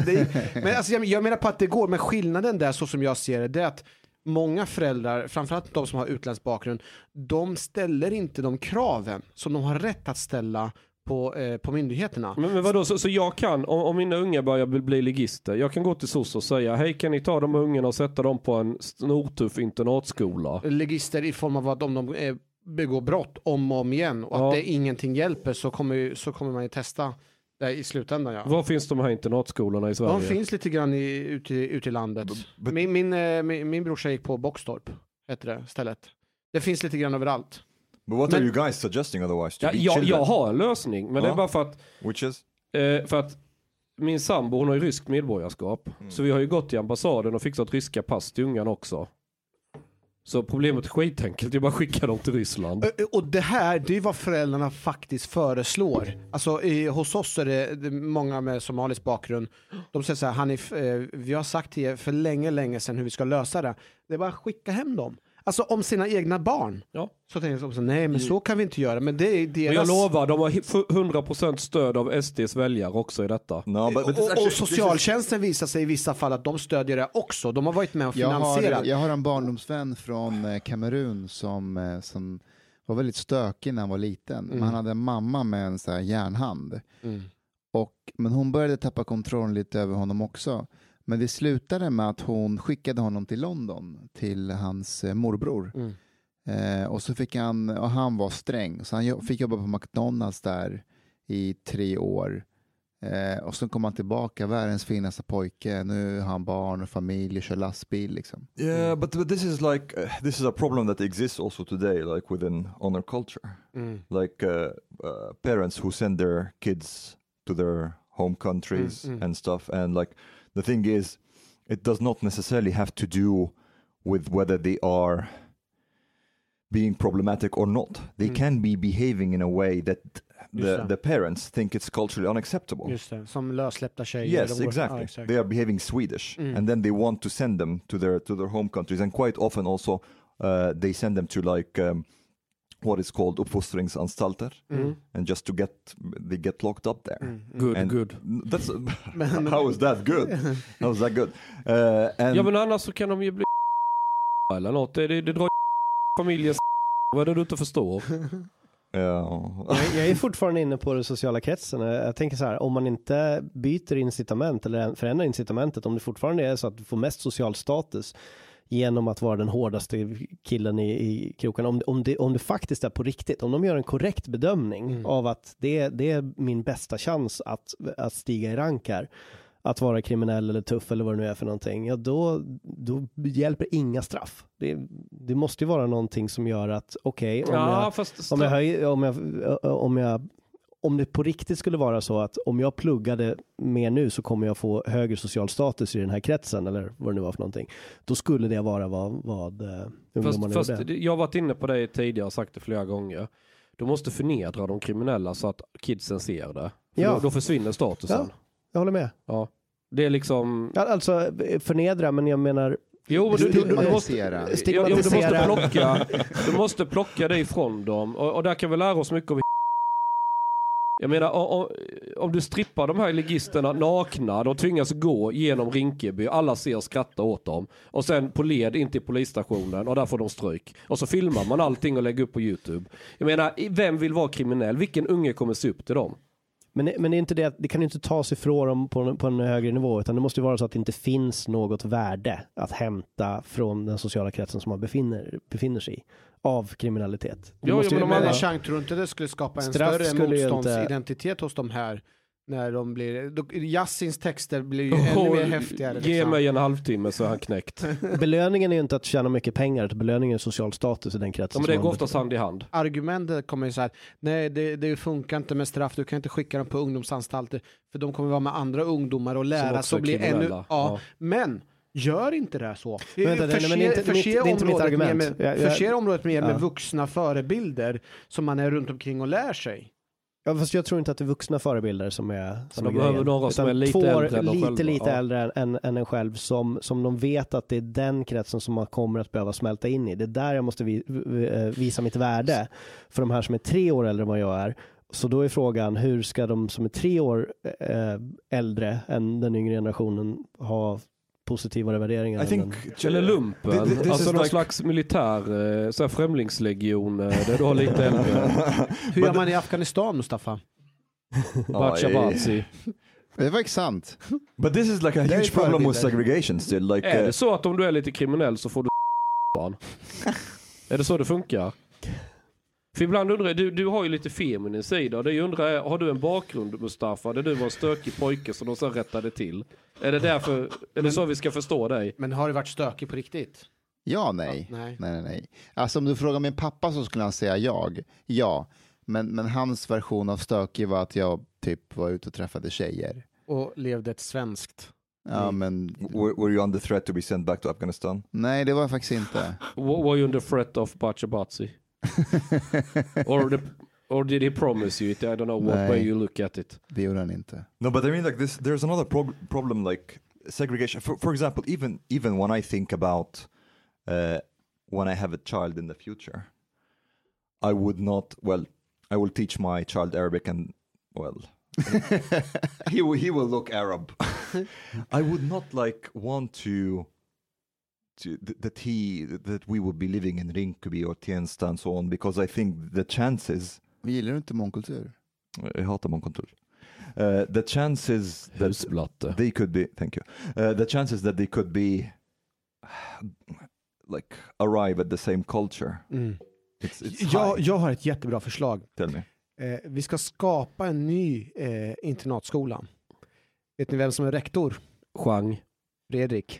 det, men alltså jag, jag menar på att det går, men skillnaden där så som jag ser det, det är att många föräldrar, framförallt de som har utländsk bakgrund, de ställer inte de kraven som de har rätt att ställa på, eh, på myndigheterna. Men, men vadå, så, så jag kan, om, om mina unga börjar bli, bli ligister, jag kan gå till SOS och säga hej kan ni ta de ungarna och sätta dem på en snortuff internatskola? Legister i form av att om de eh, begår brott om och om igen och Ja. att det ingenting hjälper så kommer, ju- så kommer man ju testa det i slutändan. Ja. Var finns de här internatskolorna i Sverige? De finns lite grann i, ute, i- ute i landet. but- min, min, eh, min, min brorsa gick på Boxtorp, heter det stället. Det finns lite grann överallt. But what Men- are you guys suggesting otherwise? To Ja, jag, jag har en lösning, men det Ja. är bara för att, Which is? eh, för att min sambo hon har ju ryskt medborgarskap. Mm. Så vi har ju gått till ambassaden och fixat ryska pass till ungarna också. Så problemet är skitenkelt, det är bara att skicka dem till Ryssland. Eh, eh, och det här, det är vad föräldrarna faktiskt föreslår. Alltså i, hos oss är det, många med somalisk bakgrund. De säger så här, Hanif, eh, vi har sagt till er för länge, länge sedan hur vi ska lösa det. Det är bara att skicka hem dem. Alltså om sina egna barn. Ja. Så tänker jag så, nej men så kan vi inte göra. Men det är deras... jag lovar, de har hi- 100% stöd av SDs väljare också i detta. No, but, but och, actually- och socialtjänsten visar sig i vissa fall att de stödjer det också. De har varit med och Jag finansierat. har, jag har en barndomsvän från eh, Kamerun som, eh, som var väldigt stökig när han var liten. Men Mm. han hade en mamma med en så här järnhand. Mm. Och, men hon började tappa kontrollen lite över honom också. Men det slutade med att hon skickade honom till London, till hans eh, morbror. Mm. Eh, och så fick han, och han var sträng, så han fick jobba på McDonalds där i tre år. Eh, och så kom han tillbaka, världens finaste pojke, nu har han barn och familj och kör lastbil liksom. Yeah, but, but this is like uh, this is a problem that exists also today, like within honor culture. Mm. Like uh, uh, parents who send their kids to their home countries Mm, mm. and stuff, and like the thing is, it does not necessarily have to do with whether they are being problematic or not. They Mm. can be behaving in a way that the, the parents think it's culturally unacceptable. Just det, som lössläppta tjejer. Yes, eller vad- exactly. They are behaving Swedish, Mm. and then they want to send them to their to their home countries, and quite often also uh, they send them to like um, what is called uppfostringsanstalter, Mm. and just to get they get locked up there. Mm. Mm. Good, And good. That's how is that good? How is that good? Uh, and Ja men annars så kan de ju bli eller något. Det, det, det drar familjens vad är det du inte förstår? yeah. Jag, jag är fortfarande inne på den sociala kretsen. Jag tänker så här, om man inte byter incitament eller förändrar incitamentet, om det fortfarande är så att du får mest social status genom att vara den hårdaste killen i, i kroken, om, om, det, om det faktiskt är på riktigt, om de gör en korrekt bedömning Mm. av att det, det är min bästa chans att, att stiga i rank här, att vara kriminell eller tuff eller vad det nu är för någonting, ja då, då hjälper inga straff. Det, det måste ju vara någonting som gör att, okej, om jag Ja fast om jag, höj, om, jag, om jag om det på riktigt skulle vara så att om jag pluggade mer nu så kommer jag få högre social status i den här kretsen eller vad det nu var för någonting. Då skulle det vara vad, vad uh, ungdomarna Fast, fast gjorde. det- jag har varit inne på det tidigare och sagt det flera gånger. Du måste förnedra de kriminella så att kidsen ser det. För Ja. då, då försvinner statusen. Ja. Jag håller med. Ja. Det är liksom... Ja, Alltså förnedra, men jag menar Jo, du, du, du, måste... Stigmatisera. Jo, du måste plocka, du måste plocka det ifrån dem. Och, och där kan vi lära oss mycket av jag menar, o- om du strippar de här ligisterna nakna, de tvingas gå genom Rinkeby, alla ser och skrattar åt dem. Och sen på led in till polisstationen och där får de stryk. Och så filmar man allting och lägger upp på YouTube. Jag menar, vem vill vara kriminell? Vilken unge kommer se upp till dem? Men, det- men det är inte det, det kan ju inte tas ifrån dem på, en- på en högre nivå, utan det måste ju vara så att det inte finns något värde att hämta från den sociala kretsen som man befinner, befinner sig i av kriminalitet. Det Jo, måste jo, men om tror du inte det skulle skapa en större ju inte- motståndsidentitet hos de här? När de blir, då- Yassins texter blir ju ännu mer häftigare. Ge liksom. mig en halvtimme så är han knäckt. Belöningen är ju inte att tjäna mycket pengar, belöningen är social status i den Ja, kretsen. men det går oftast hand i hand. Argumentet kommer ju så här, nej det, det funkar inte med straff, du kan inte skicka dem på ungdomsanstalter för de kommer vara med andra ungdomar och lära sig och bli ännu... Ja, Ja. Men Gör inte det så. Vänta, förse men det är inte- förse mitt- det är inte mitt området argument. Mer med, Jag- jag- förse området mer Ja. med vuxna förebilder som man är runt omkring och lär sig. Ja, fast jag tror inte att det är vuxna förebilder som är, som de är behöver grejen. några som Utan är lite två äldre lite, lite Ja. äldre än, än en själv som, som de vet att det är den kretsen som man kommer att behöva smälta in i. Det är där jag måste vi, vi- eh, visa mitt värde för de här som är tre år äldre än vad jag är. Så då är frågan, hur ska de som är tre år eh, äldre än den yngre generationen ha positivare värderingar. I än think Eller lumpen, Th- th- this alltså någon like- slags militär, eh, så här främlingslegion, eh, där du har lite äldre. Hur gör man i Afghanistan, Mustafa? Bachabazi. Det var sant. But this is like a Det är huge problem with segregation still. Like, Är uh, det så att om du är lite kriminell så får du barn? är det så det funkar? För ibland undrar jag, du, du har ju lite feminin sida det jag undrar är, har du en bakgrund Mustafa där du var en stökig pojke som de sen rättade till? Är det därför, är det så vi ska förstå dig? Men har du varit stökig på riktigt? Ja, nej. Ja, nej. nej, nej, nej. Alltså om du frågar min pappa så skulle han säga jag. Ja, men, men hans version av stökig var att jag typ var ute och träffade tjejer. Och levde ett svenskt? Ja, men were, were you under threat to be sent back to Afghanistan? nej, det var jag faktiskt inte. Were you under threat of Bachabazi? or, the, or did he promise you it? I don't know what Nej. way you look at it. Det gjorde han inte. No, but I mean, like this. There's another prog- problem, like segregation. For, for example, even even when I think about uh, when I have a child in the future, I would not. Well, I will teach my child Arabic, and well, he will he will look Arab. I would not like want to. That he that we would be living in Rinkeby or Tensta and so on because I think the chances Gillar du inte mångkultur? jag hatar mångkontor. Uh, the chances that Husblatte. they could be, thank you, uh, the chances that they could be like arrive at the same culture. Mm. It's, it's Jag, jag har ett jättebra förslag. Tell me. Eh, vi ska skapa en ny eh, internatskola. Vet ni vem som är rektor? Chang. Fredrik.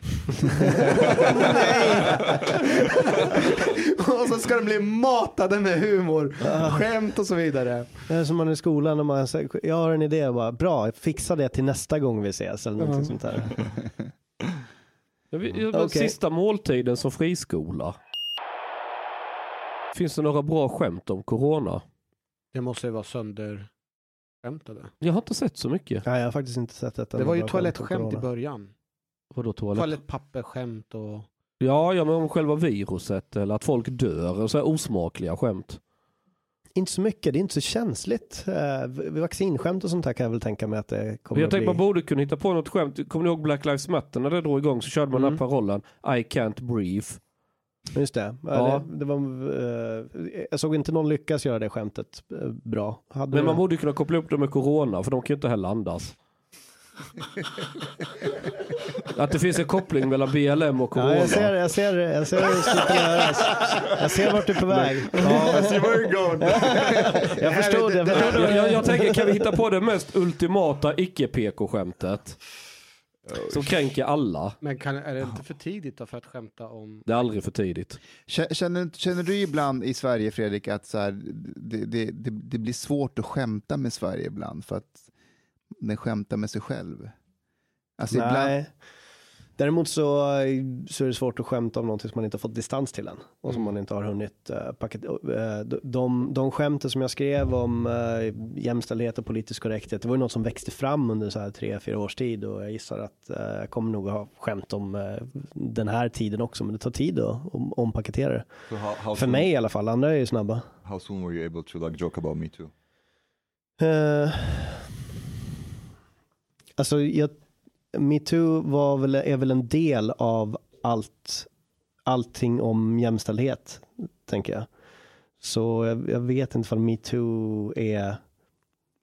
och så ska de bli matade med humor, skämt och så vidare. Det är som man är i skolan och man säger, jag har en idé, bara, bra, fixa det till nästa gång vi ses eller någonting sånt där. Jag Okej. Sista måltiden som friskola. Finns det några bra skämt om corona? Det måste ju vara sönderskämtade. Jag har inte sett så mycket. Nej, jag har faktiskt inte sett detta. Det var ju toalettskämt i början. Vadå toalett? Toalettpapperskämt och... Ja, ja, men om själva viruset eller att folk dör. och Så här osmakliga skämt. Inte så mycket, det är inte så känsligt. Eh, Vaccinskämt och sånt här kan jag väl tänka mig att det kommer jag att tänkte bli. man borde kunna hitta på något skämt. Kommer ni ihåg Black Lives Matter när det drog igång så körde man Mm. den här parollen I can't breathe. Just det. Ja. Det, det var, eh, jag såg inte någon lyckas göra det skämtet eh, bra. Hade Men man du- borde kunna koppla upp det med corona för de kan ju inte heller andas. Att det finns en koppling mellan BLM och corona. Ja, jag ser, jag ser, jag ser det skulle kunna göras. Jag ser vart du är på väg. Jag förstod det. Jag förstod Jag, det. jag, jag tänker, kan vi hitta på det mest ultimata icke-PK-skämtet? Som kränker alla. Men kan, är det inte för tidigt då för att skämta om... Det är aldrig för tidigt. Kä- Känner, känner du ibland i Sverige, Fredrik, att så här, det, det, det, det blir svårt att skämta med Sverige ibland för att den skämtar med sig själv? Alltså ibland, Nej. Däremot så, så är det svårt att skämta om någonting som man inte har fått distans till än. Och som man inte har hunnit uh, paket, uh, de, de, skämten som jag skrev om uh, jämställdhet och politisk korrekthet, det var ju något som växte fram under så här tre, fyra års tid och jag gissar att uh, jag kommer nog ha skämt om uh, den här tiden också, men det tar tid att om, ompaketera det. So how, how För soon, mig i alla fall, andra är ju snabba. how soon were you able to like joke about me too? Alltså, jag, metoo var väl, är väl en del av allt, allting om jämställdhet, tänker jag. Så jag, jag vet inte om metoo är,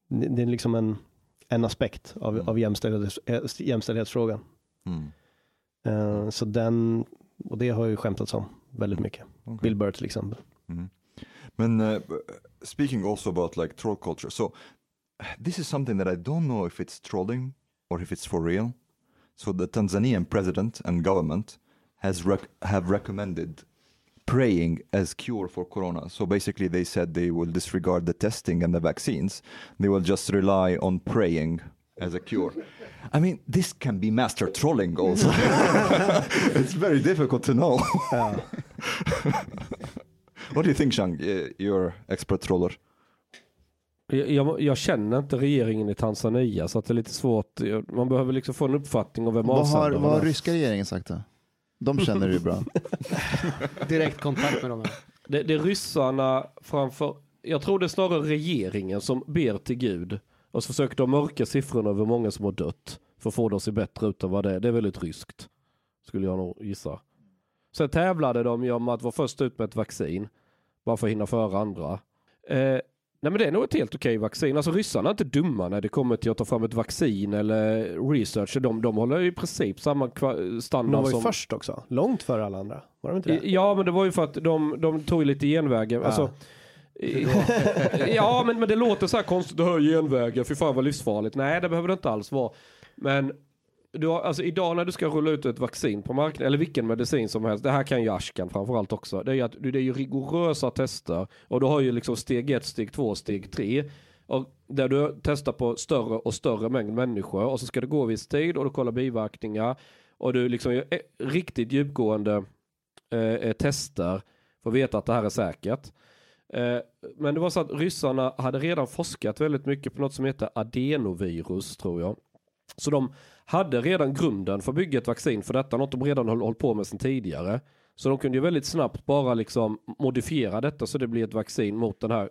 det är liksom en, en aspekt av, Mm. av jämställdhets, jämställdhetsfrågan. Hmm. Uh, så den, och det har ju skämtats om väldigt mycket. Okay. Bill Burr till exempel. Mhm. Men uh, speaking also about like troll culture, so this is something that I don't know if it's trolling or if it's for real. So the Tanzanian president and government has rec- have recommended praying as cure for corona. So basically, they said they will disregard the testing and the vaccines. They will just rely on praying as a cure. I mean, this can be master trolling also. it's very difficult to know. What do you think, Shang? You're expert troller. Jag, jag, känner inte regeringen i Tanzania så att det är lite svårt. Man behöver liksom få en uppfattning om vem vad, har, avsändaren vad har är. ryska regeringen sagt då? De känner du bra. Direkt kontakt med dem. Det, det är ryssarna framför, jag tror det är snarare regeringen som ber till Gud och så försöker de mörka siffrorna över många som har dött för att få det att se bättre ut än vad det är. Det är väldigt ryskt. Skulle jag nog gissa. Sen tävlade de ju om att vara först ut med ett vaccin. Bara för att hinna före andra. Eh, nej men det är nog ett helt okej vaccin. Alltså ryssarna är inte dumma när det kommer till att ta fram ett vaccin eller research. De, de håller i princip samma standard De var ju som... först också, långt före alla andra. Var de inte det? Ja men det var ju för att de, de tog ju lite genvägar. Alltså, ja men, men det låter så här konstigt, det hör genvägar, fy fan vad livsfarligt. Nej det behöver det inte alls vara. Men du har, alltså idag när du ska rulla ut ett vaccin på marknaden, eller vilken medicin som helst, det här kan ju Ashkan framförallt också, det är ju, att, det är ju rigorösa tester och du har ju liksom steg ett, steg två, steg tre. Och där du testar på större och större mängd människor och så ska det gå viss tid och du kollar biverkningar och du liksom gör eh, riktigt djupgående eh, tester för att veta att det här är säkert. Eh, men det var så att ryssarna hade redan forskat väldigt mycket på något som heter adenovirus tror jag. Så de hade redan grunden för att bygga ett vaccin för detta, något de redan höll, höll på med sedan tidigare. Så de kunde ju väldigt snabbt bara liksom modifiera detta så det blir ett vaccin mot den här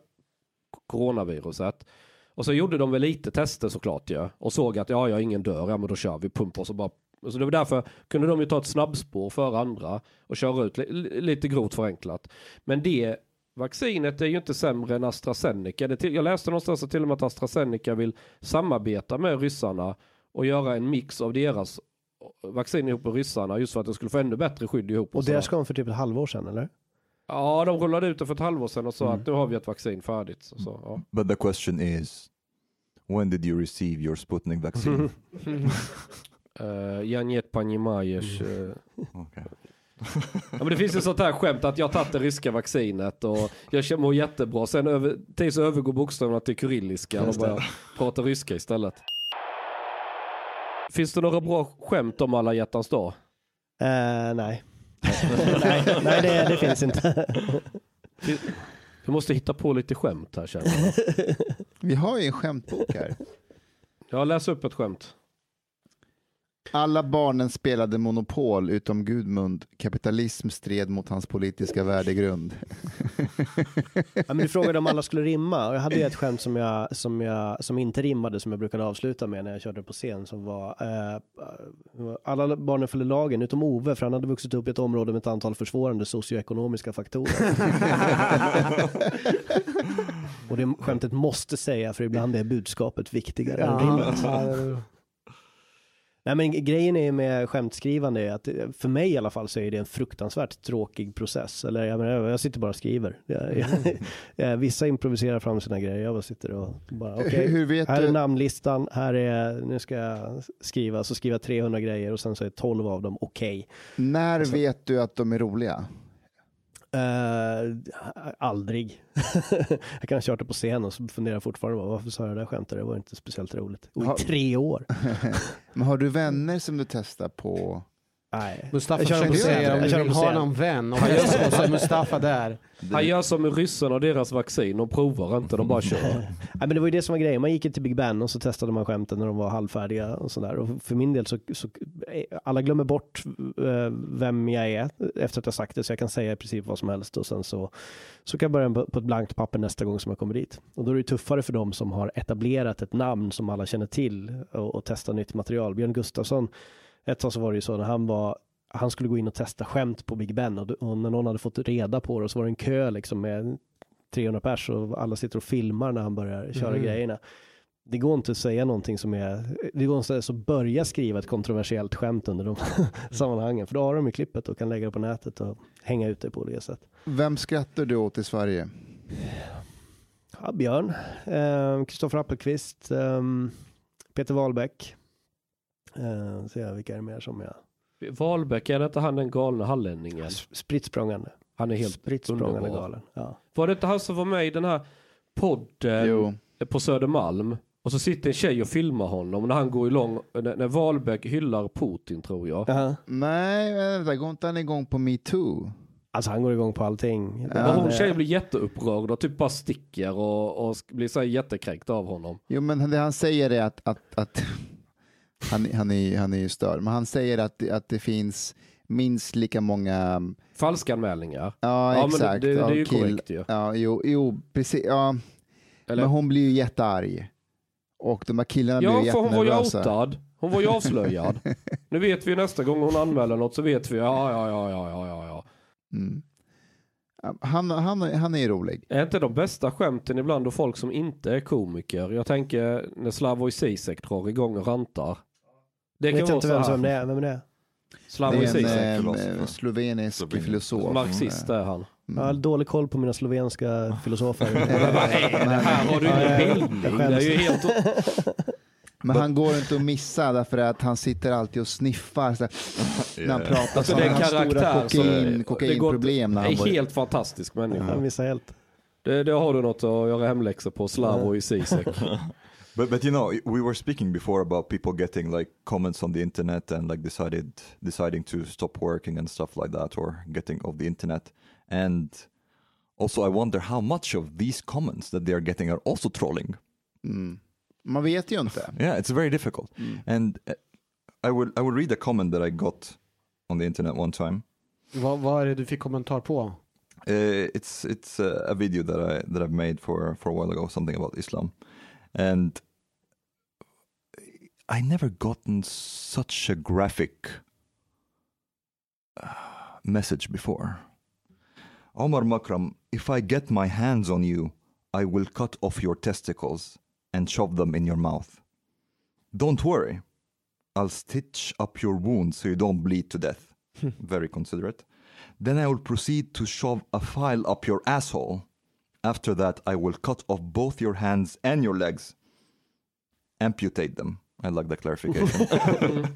coronaviruset. Och så gjorde de väl lite tester såklart ja. Och såg att ja, ja, ingen dör, ja men då kör vi, pump och så bara. Så det var därför kunde de ju ta ett snabbspår för andra och köra ut lite grovt förenklat. Men det vaccinet är ju inte sämre än AstraZeneca. Det till, jag läste någonstans att till och med att AstraZeneca vill samarbeta med ryssarna och göra en mix av deras vaccin ihop med ryssarna just för att det skulle få ännu bättre skydd ihop. Och så. det ska de för typ ett halvår sedan eller? Ja, de rullade ut det för ett halvår sedan och sa Mm. att nu har vi ett vaccin färdigt. Så, så, ja. But the question is, when did you receive your Sputnik vaccine? Uh, jag нет понимаешь. Uh, okay. ja, men det finns ju sånt här skämt att jag har tagit det ryska vaccinet och jag känner- mår jättebra. Sen över, tills övergår bokstäverna till kyrilliska och Just det. börjar prata ryska istället. Finns det några bra skämt om alla hjärtans dag? Eh, nej. nej, nej det, det finns inte. Vi måste hitta på lite skämt här känner jag. Vi har ju en skämtbok här. Jag läser upp ett skämt. Alla barnen spelade Monopol utom Gudmund. Kapitalism stred mot hans politiska värdegrund. Ja, men du frågade om alla skulle rimma och jag hade ju ett skämt som, jag, som, jag, som inte rimmade som jag brukade avsluta med när jag körde på scen som var eh, alla barnen följde lagen utom Ove för han hade vuxit upp i ett område med ett antal försvårande socioekonomiska faktorer. och det skämtet måste säga för ibland är budskapet viktigare än rimmet. Nej men grejen är med skämtskrivande är att eh, för mig i alla fall så är det en fruktansvärt tråkig process. Eller jag, menar, jag sitter bara och skriver. Jag, jag, jag, vissa improviserar fram sina grejer, jag bara sitter och bara okej. Vet Här är namnlistan, här är, nu ska jag skriva, så skriva 300 grejer och sen så är 12 av dem okej. När Alltså- vet du att de är roliga? Eh, aldrig. jag kan ha kört det på scen och så funderar jag fortfarande på varför sa jag det där skämtet, det var inte speciellt roligt. Och i tre år. Men har du vänner som du testar på? Nej. Mustafa Jag kör säga om du vill ha någon vän och jag så är Mustafa där. Han gör som med ryssarna och deras vaccin. De provar inte, de bara kör. Nej, men det var ju det som var grejen. Man gick till Big Ben och så testade man skämten när de var halvfärdiga och sådär. Och för min del så, så eh, alla glömmer bort eh, vem jag är efter att jag sagt det. Så jag kan säga i princip vad som helst och sen så, så kan jag börja på ett blankt papper nästa gång som jag kommer dit. Och då är det tuffare för dem som har etablerat ett namn som alla känner till och, och testa nytt material. Björn Gustafsson, ett tag så var det ju så när han var han skulle gå in och testa skämt på Big Ben och, och när någon hade fått reda på det så var det en kö liksom med 300 pers och alla sitter och filmar när han börjar köra Mhm. grejerna. Det går inte att säga någonting som är, det går inte att börja skriva ett kontroversiellt skämt under de sammanhangen, för då har de ju klippet och kan lägga det på nätet och hänga ut det på olika sätt. Vem skrattar du åt i Sverige? Ja, Björn, eh, Kristoffer Appelqvist, eh, Peter Wahlbeck, eh, jag vilka är det mer som jag, Wahlbeck, är det inte han den galna hallänningen? Spritt Han är helt spritt underbar. galen. Ja. Var det inte han som var med i den här podden Jo. på Södermalm? Och så sitter en tjej och filmar honom när han går igång, när, när Wahlbeck hyllar Putin tror jag. Ja. Nej, vänta, går inte han igång på metoo? Alltså han går igång på allting. Ja. och hon tjejen blir jätteupprörd och typ bara sticker och, och blir så jättekränkt av honom. Jo, men det han säger är att, att, att han, han, är, han är ju störd, men han säger att, att det finns minst lika många, Falska anmälningar. ja, Ja, men det- exakt, det- det är ju kill- korrekt ju. Ja, jo, jo, precis, ja, Eller, men hon blir ju jättearg. och de här killarna blev Ja, för hon var ju jättenervösa. outad. Hon var ju avslöjad. nu vet vi nästa gång hon anmäler något så vet vi, ja, ja, ja, ja, ja, ja, ja. Mm. Han, han, han är ju rolig. Är inte de bästa skämten ibland då folk som inte är komiker? Jag tänker när Slavoj Zizek drar igång och rantar. Det Jag vet vara inte så vem, här. vem det är. Vem är det? Slavoj Det Zizek. är en filosof. eh, slovenisk Slovenisk. filosof. Marxist är han. Jag har dålig koll på mina slovenska filosofer. Här har du ingen bildning. Det är ju helt... Men han går inte att missa därför att han sitter alltid och sniffar så här, när han pratar. Alltså så det är han en har stora karaktär som- kokain, det går kokainproblem när han En var... helt fantastisk människa. Han missar helt. Det, det har du något att göra hemläxor på. Slavoj Zizek. But but you know, we were speaking before about people getting like comments on the internet and like decided deciding to stop working and stuff like that or getting off the internet. And also I wonder how much of these comments that they are getting are also trolling. Mm. Man vet ju inte. Yeah, it's very difficult. And uh, I will I will read a comment that I got on the internet one time. Vad, vad är det du fick kommentar på? Uh, it's it's uh, a video that I that I've made for for a while ago, something about Islam, and I never gotten such a graphic uh, message before. Omar Makram, if I get my hands on you, I will cut off your testicles and shove them in your mouth. Don't worry, I'll stitch up your wound so you don't bleed to death. Very considerate. Then I will proceed to shove a file up your asshole. After that, I will cut off both your hands and your legs. Amputate them. I like the clarification.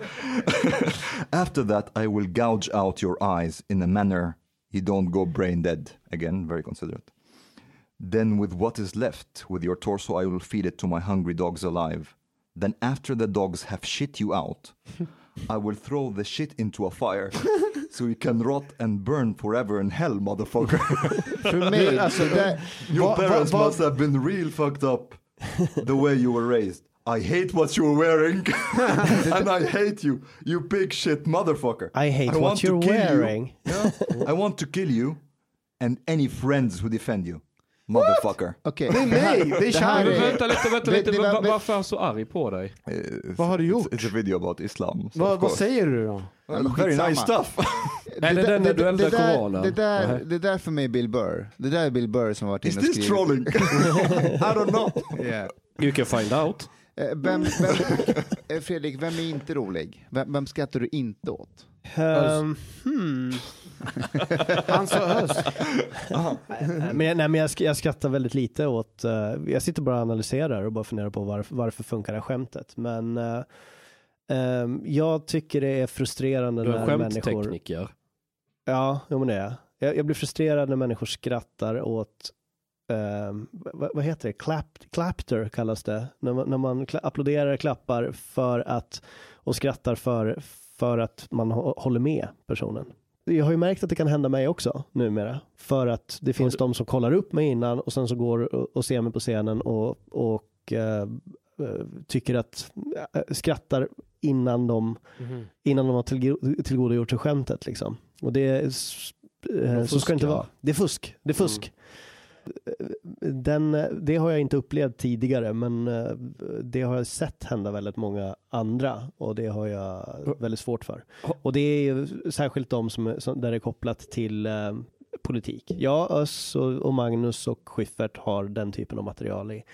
After that, I will gouge out your eyes in a manner you don't go brain dead. Again, very considerate. Then, with what is left, with your torso, I will feed it to my hungry dogs alive. Then, after the dogs have shit you out, I will throw the shit into a fire so you can rot and burn forever in hell, motherfucker. För mig, alltså det, Your parents must have been real fucked up the way you were raised. I hate what you're wearing and I hate you, you big shit motherfucker. I hate want what you're kill you. wearing. I want to kill you and any friends who defend you, motherfucker. okej. Det är mig, det är Det är- vänta lite, vänta Det- lite. det var- Va- Varför är han så arg på dig? Uh, Vad har du it's- gjort? It's a video about Islam. so Vad, säger du då? Very nice stuff. Är det den när du eldar det där, koranen? det, där, Nej. det där för mig är Bill Burr. Det där är Bill Burr som har varit Is inne och this skrivit. trolling? I don't know. Yeah. You can find out. Eh, Vem, vem, eh, Fredrik, vem är inte rolig? Vem, vem skrattar du inte åt? Um, hmm. Han sa höst. Men, jag- nej, men jag, jag skrattar väldigt lite åt, eh, jag sitter bara och analyserar och bara funderar på varför, varför funkar det här skämtet. Men eh, ehm, jag tycker det är frustrerande Du är när människor... skämttekniker. Ja, jo, men det är jag. jag. Jag blir frustrerad när människor skrattar åt ehm, vad, vad heter det? Clap, clapter kallas det. När man, när man kla- applåderar, klappar för att och skrattar för, för att man hå- håller med personen. Jag har ju märkt att det kan hända mig också numera. För att det finns de som kollar upp mig innan och sen så går och, och ser mig på scenen och, och eh, eh, tycker att, eh, skrattar innan de innan de har tillgo- tillgodogjort sig skämtet liksom. Och det eh, så ska det inte vara. Det är fusk. Det är fusk. Den, det har jag inte upplevt tidigare men eh, det har jag sett hända väldigt många andra och det har jag väldigt svårt för. Och det är ju särskilt de som, är- som där det är kopplat till eh, politik. Ja, Öss och, och Magnus och Schyffert har den typen av material i,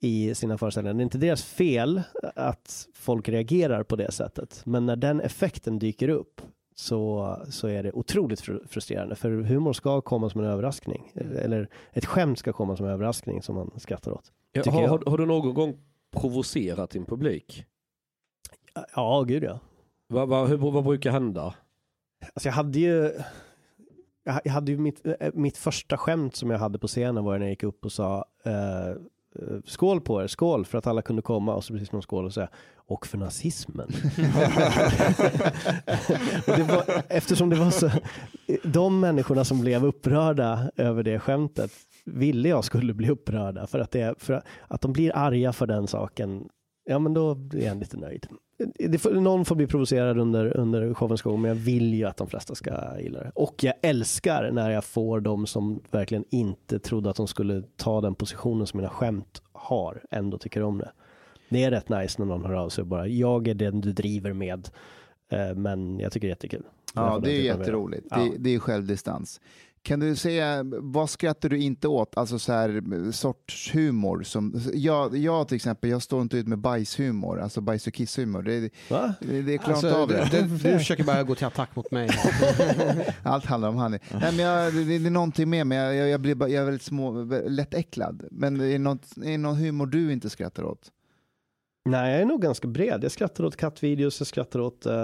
i sina föreställningar. Det är inte deras fel att folk reagerar på det sättet. Men när den effekten dyker upp så, så är det otroligt fru- frustrerande. För humor ska komma som en överraskning. Eller ett skämt ska komma som en överraskning som man skrattar åt. Ja, har, har, har du någon gång provocerat din publik? Ja, gud ja. Vad, vad, hur, vad brukar hända? Alltså jag hade ju jag ha- jag hade ju mitt, eh, mitt första skämt som jag hade på scenen var när jag gick upp och sa eh, skål på er, skål för att alla kunde komma och så precis de skål och säga och för nazismen. det var, eftersom det var så, de människorna som blev upprörda över det skämtet ville jag skulle bli upprörda för att, det, för att de blir arga för den saken, ja men då är jag lite nöjd. Det får, någon får bli provocerad under, under showens gång, men jag vill ju att de flesta ska gilla det. Och jag älskar när jag får de som verkligen inte trodde att de skulle ta den positionen som mina skämt har, ändå tycker om det. Det är rätt nice när någon hör av sig och bara, jag är den du driver med. Eh, men jag tycker det är jättekul. Ja, det är jätteroligt. Ja. Det, det är självdistans. Kan du säga, vad skrattar du inte åt? Alltså så här sorts humor. Som, jag, jag till exempel, jag står inte ut med bajshumor, alltså bajs och kisshumor. Det, Va? det, det klarar Alltså, inte av det. du, du försöker bara gå till attack mot mig. Allt handlar om Hanni. Nej, men jag, det, det är någonting med mig, jag, jag, jag, blir bara, jag är väldigt små, lätt äcklad. Men är det, något, är det någon humor du inte skrattar åt? Nej, jag är nog ganska bred. Jag skrattar åt kattvideos, jag skrattar åt... eh,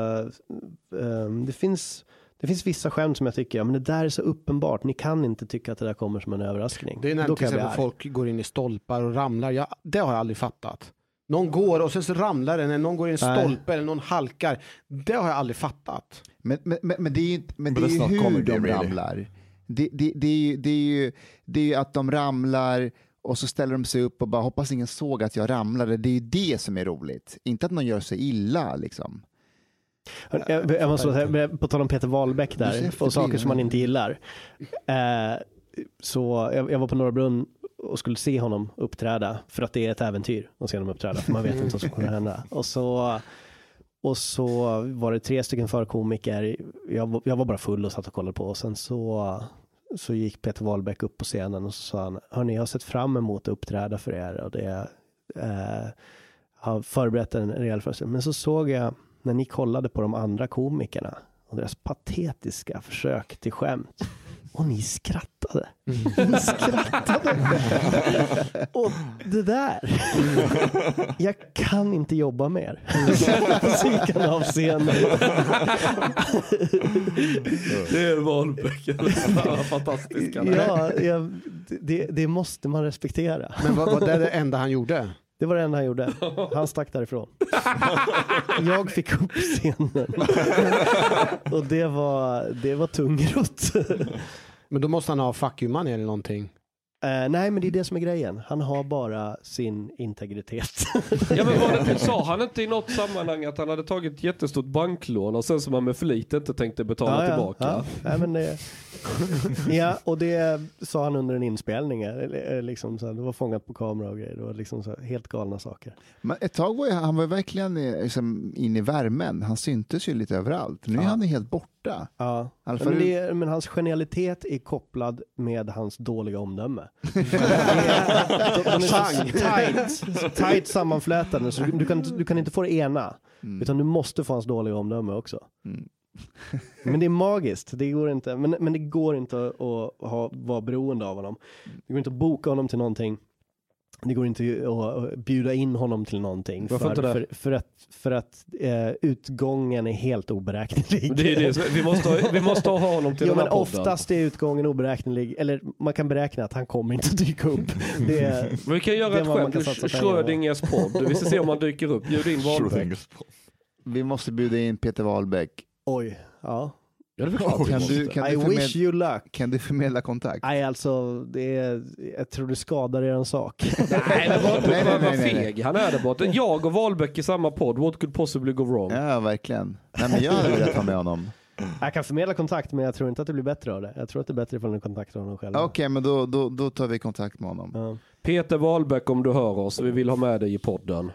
eh, det, finns, det finns vissa skämt som jag tycker, ja, men det där är så uppenbart. Ni kan inte tycka att det där kommer som en överraskning. Det är när Då till exempel folk går in i stolpar och ramlar. Jag, det har jag aldrig fattat. Någon går och sen så ramlar den, eller någon går i en Nej. stolpe eller någon halkar. Det har jag aldrig fattat. Men, men, men, men det är ju, inte- men det är ju hur de really. ramlar. Det, det, det, är ju, det, är ju, det är ju att de ramlar och så ställer de sig upp och bara hoppas ingen såg att jag ramlade. Det är ju det som är roligt. Inte att någon gör sig illa liksom. Jag, jag måste säga, på tal om Peter Wahlbeck där och saker som man inte gillar. Eh, så jag, jag var på Norra Brunn och skulle se honom uppträda för att det är ett äventyr att se honom uppträda. För man vet inte vad som kommer hända. Och så, och så var det tre stycken förkomiker. Jag, var- jag var bara full och satt och kollade på och sen så så gick Peter Wahlbeck upp på scenen och så sa han, hörni jag har sett fram emot att uppträda för er och det eh, har förberett en rejäl föreställning. Men så såg jag när ni kollade på de andra komikerna och deras patetiska försök till skämt. Och ni skrattade. Ni skrattade. och det där. Jag kan inte jobba mer. han av scenen. Det är Wahlbeck. Fan, Fantastisk han är. ja, jag, det, det måste man respektera. Men vad, vad, det är det enda han gjorde? Det var det enda han gjorde. Han stack därifrån. Jag fick upp scenen. Och det var, det var tungrot. Men då måste han ha fuck you money eller någonting. Eh, nej, men det är det som är grejen. Han har bara sin integritet. Ja men var det, sa han inte i något sammanhang att han hade tagit ett jättestort banklån och sen som han med flit inte tänkte betala tillbaka? Ja, nej, men det, ja, och det sa han under en inspelning. eh, Liksom, så här, det var fångat på kamera och grejer. Det var liksom så här, helt galna saker. Men ett tag var ju, han var verkligen eh, liksom, in i värmen. Han syntes ju lite överallt. Nu är Ja. han helt borta. Ja. Alltså, men, det, men hans genialitet är kopplad med hans dåliga omdöme. Det är- de, de är så tight, så tight sammanflätade så du, du, kan, du kan inte få det ena. Mm. Utan du måste få hans dåliga omdöme också. Mm. Men det är magiskt. Det går inte, men, men det går inte att, att ha, vara beroende av honom. Det går inte att boka honom till någonting. Det går inte att bjuda in honom till någonting. Varför för, inte det? För, för att, för att eh, utgången är helt oberäknelig. Det är det, vi, måste ha, vi måste ha honom till Jo den här men podden. oftast är utgången oberäknelig, eller man kan beräkna att han kommer inte att dyka upp. Det är, Men vi kan Det göra ett skämt ur. Schrödingers podd. Vi ska se om han dyker upp. Bjud in Wahlbeck. Vi måste bjuda in Peter Wahlbeck. oj, ja. Ja, det är klart Kan du, kan, I du wish förmedla, you luck. kan du förmedla kontakt? Nej alltså, det är, jag tror det skadar er sak. Nej, men vad, Nej, nej, vad, feg han är där borta. Jag och Wahlbeck i samma podd. What could possibly go wrong? Ja, verkligen. Nej, men jag hade velat ha med honom. Jag kan förmedla kontakt men jag tror inte att det blir bättre av det. Jag tror att det är bättre ifall ni kontaktar honom själva. Okej, men då, då, då tar vi kontakt med honom. Ja. Peter Wahlbeck om du hör oss. Vi vill ha med dig i podden.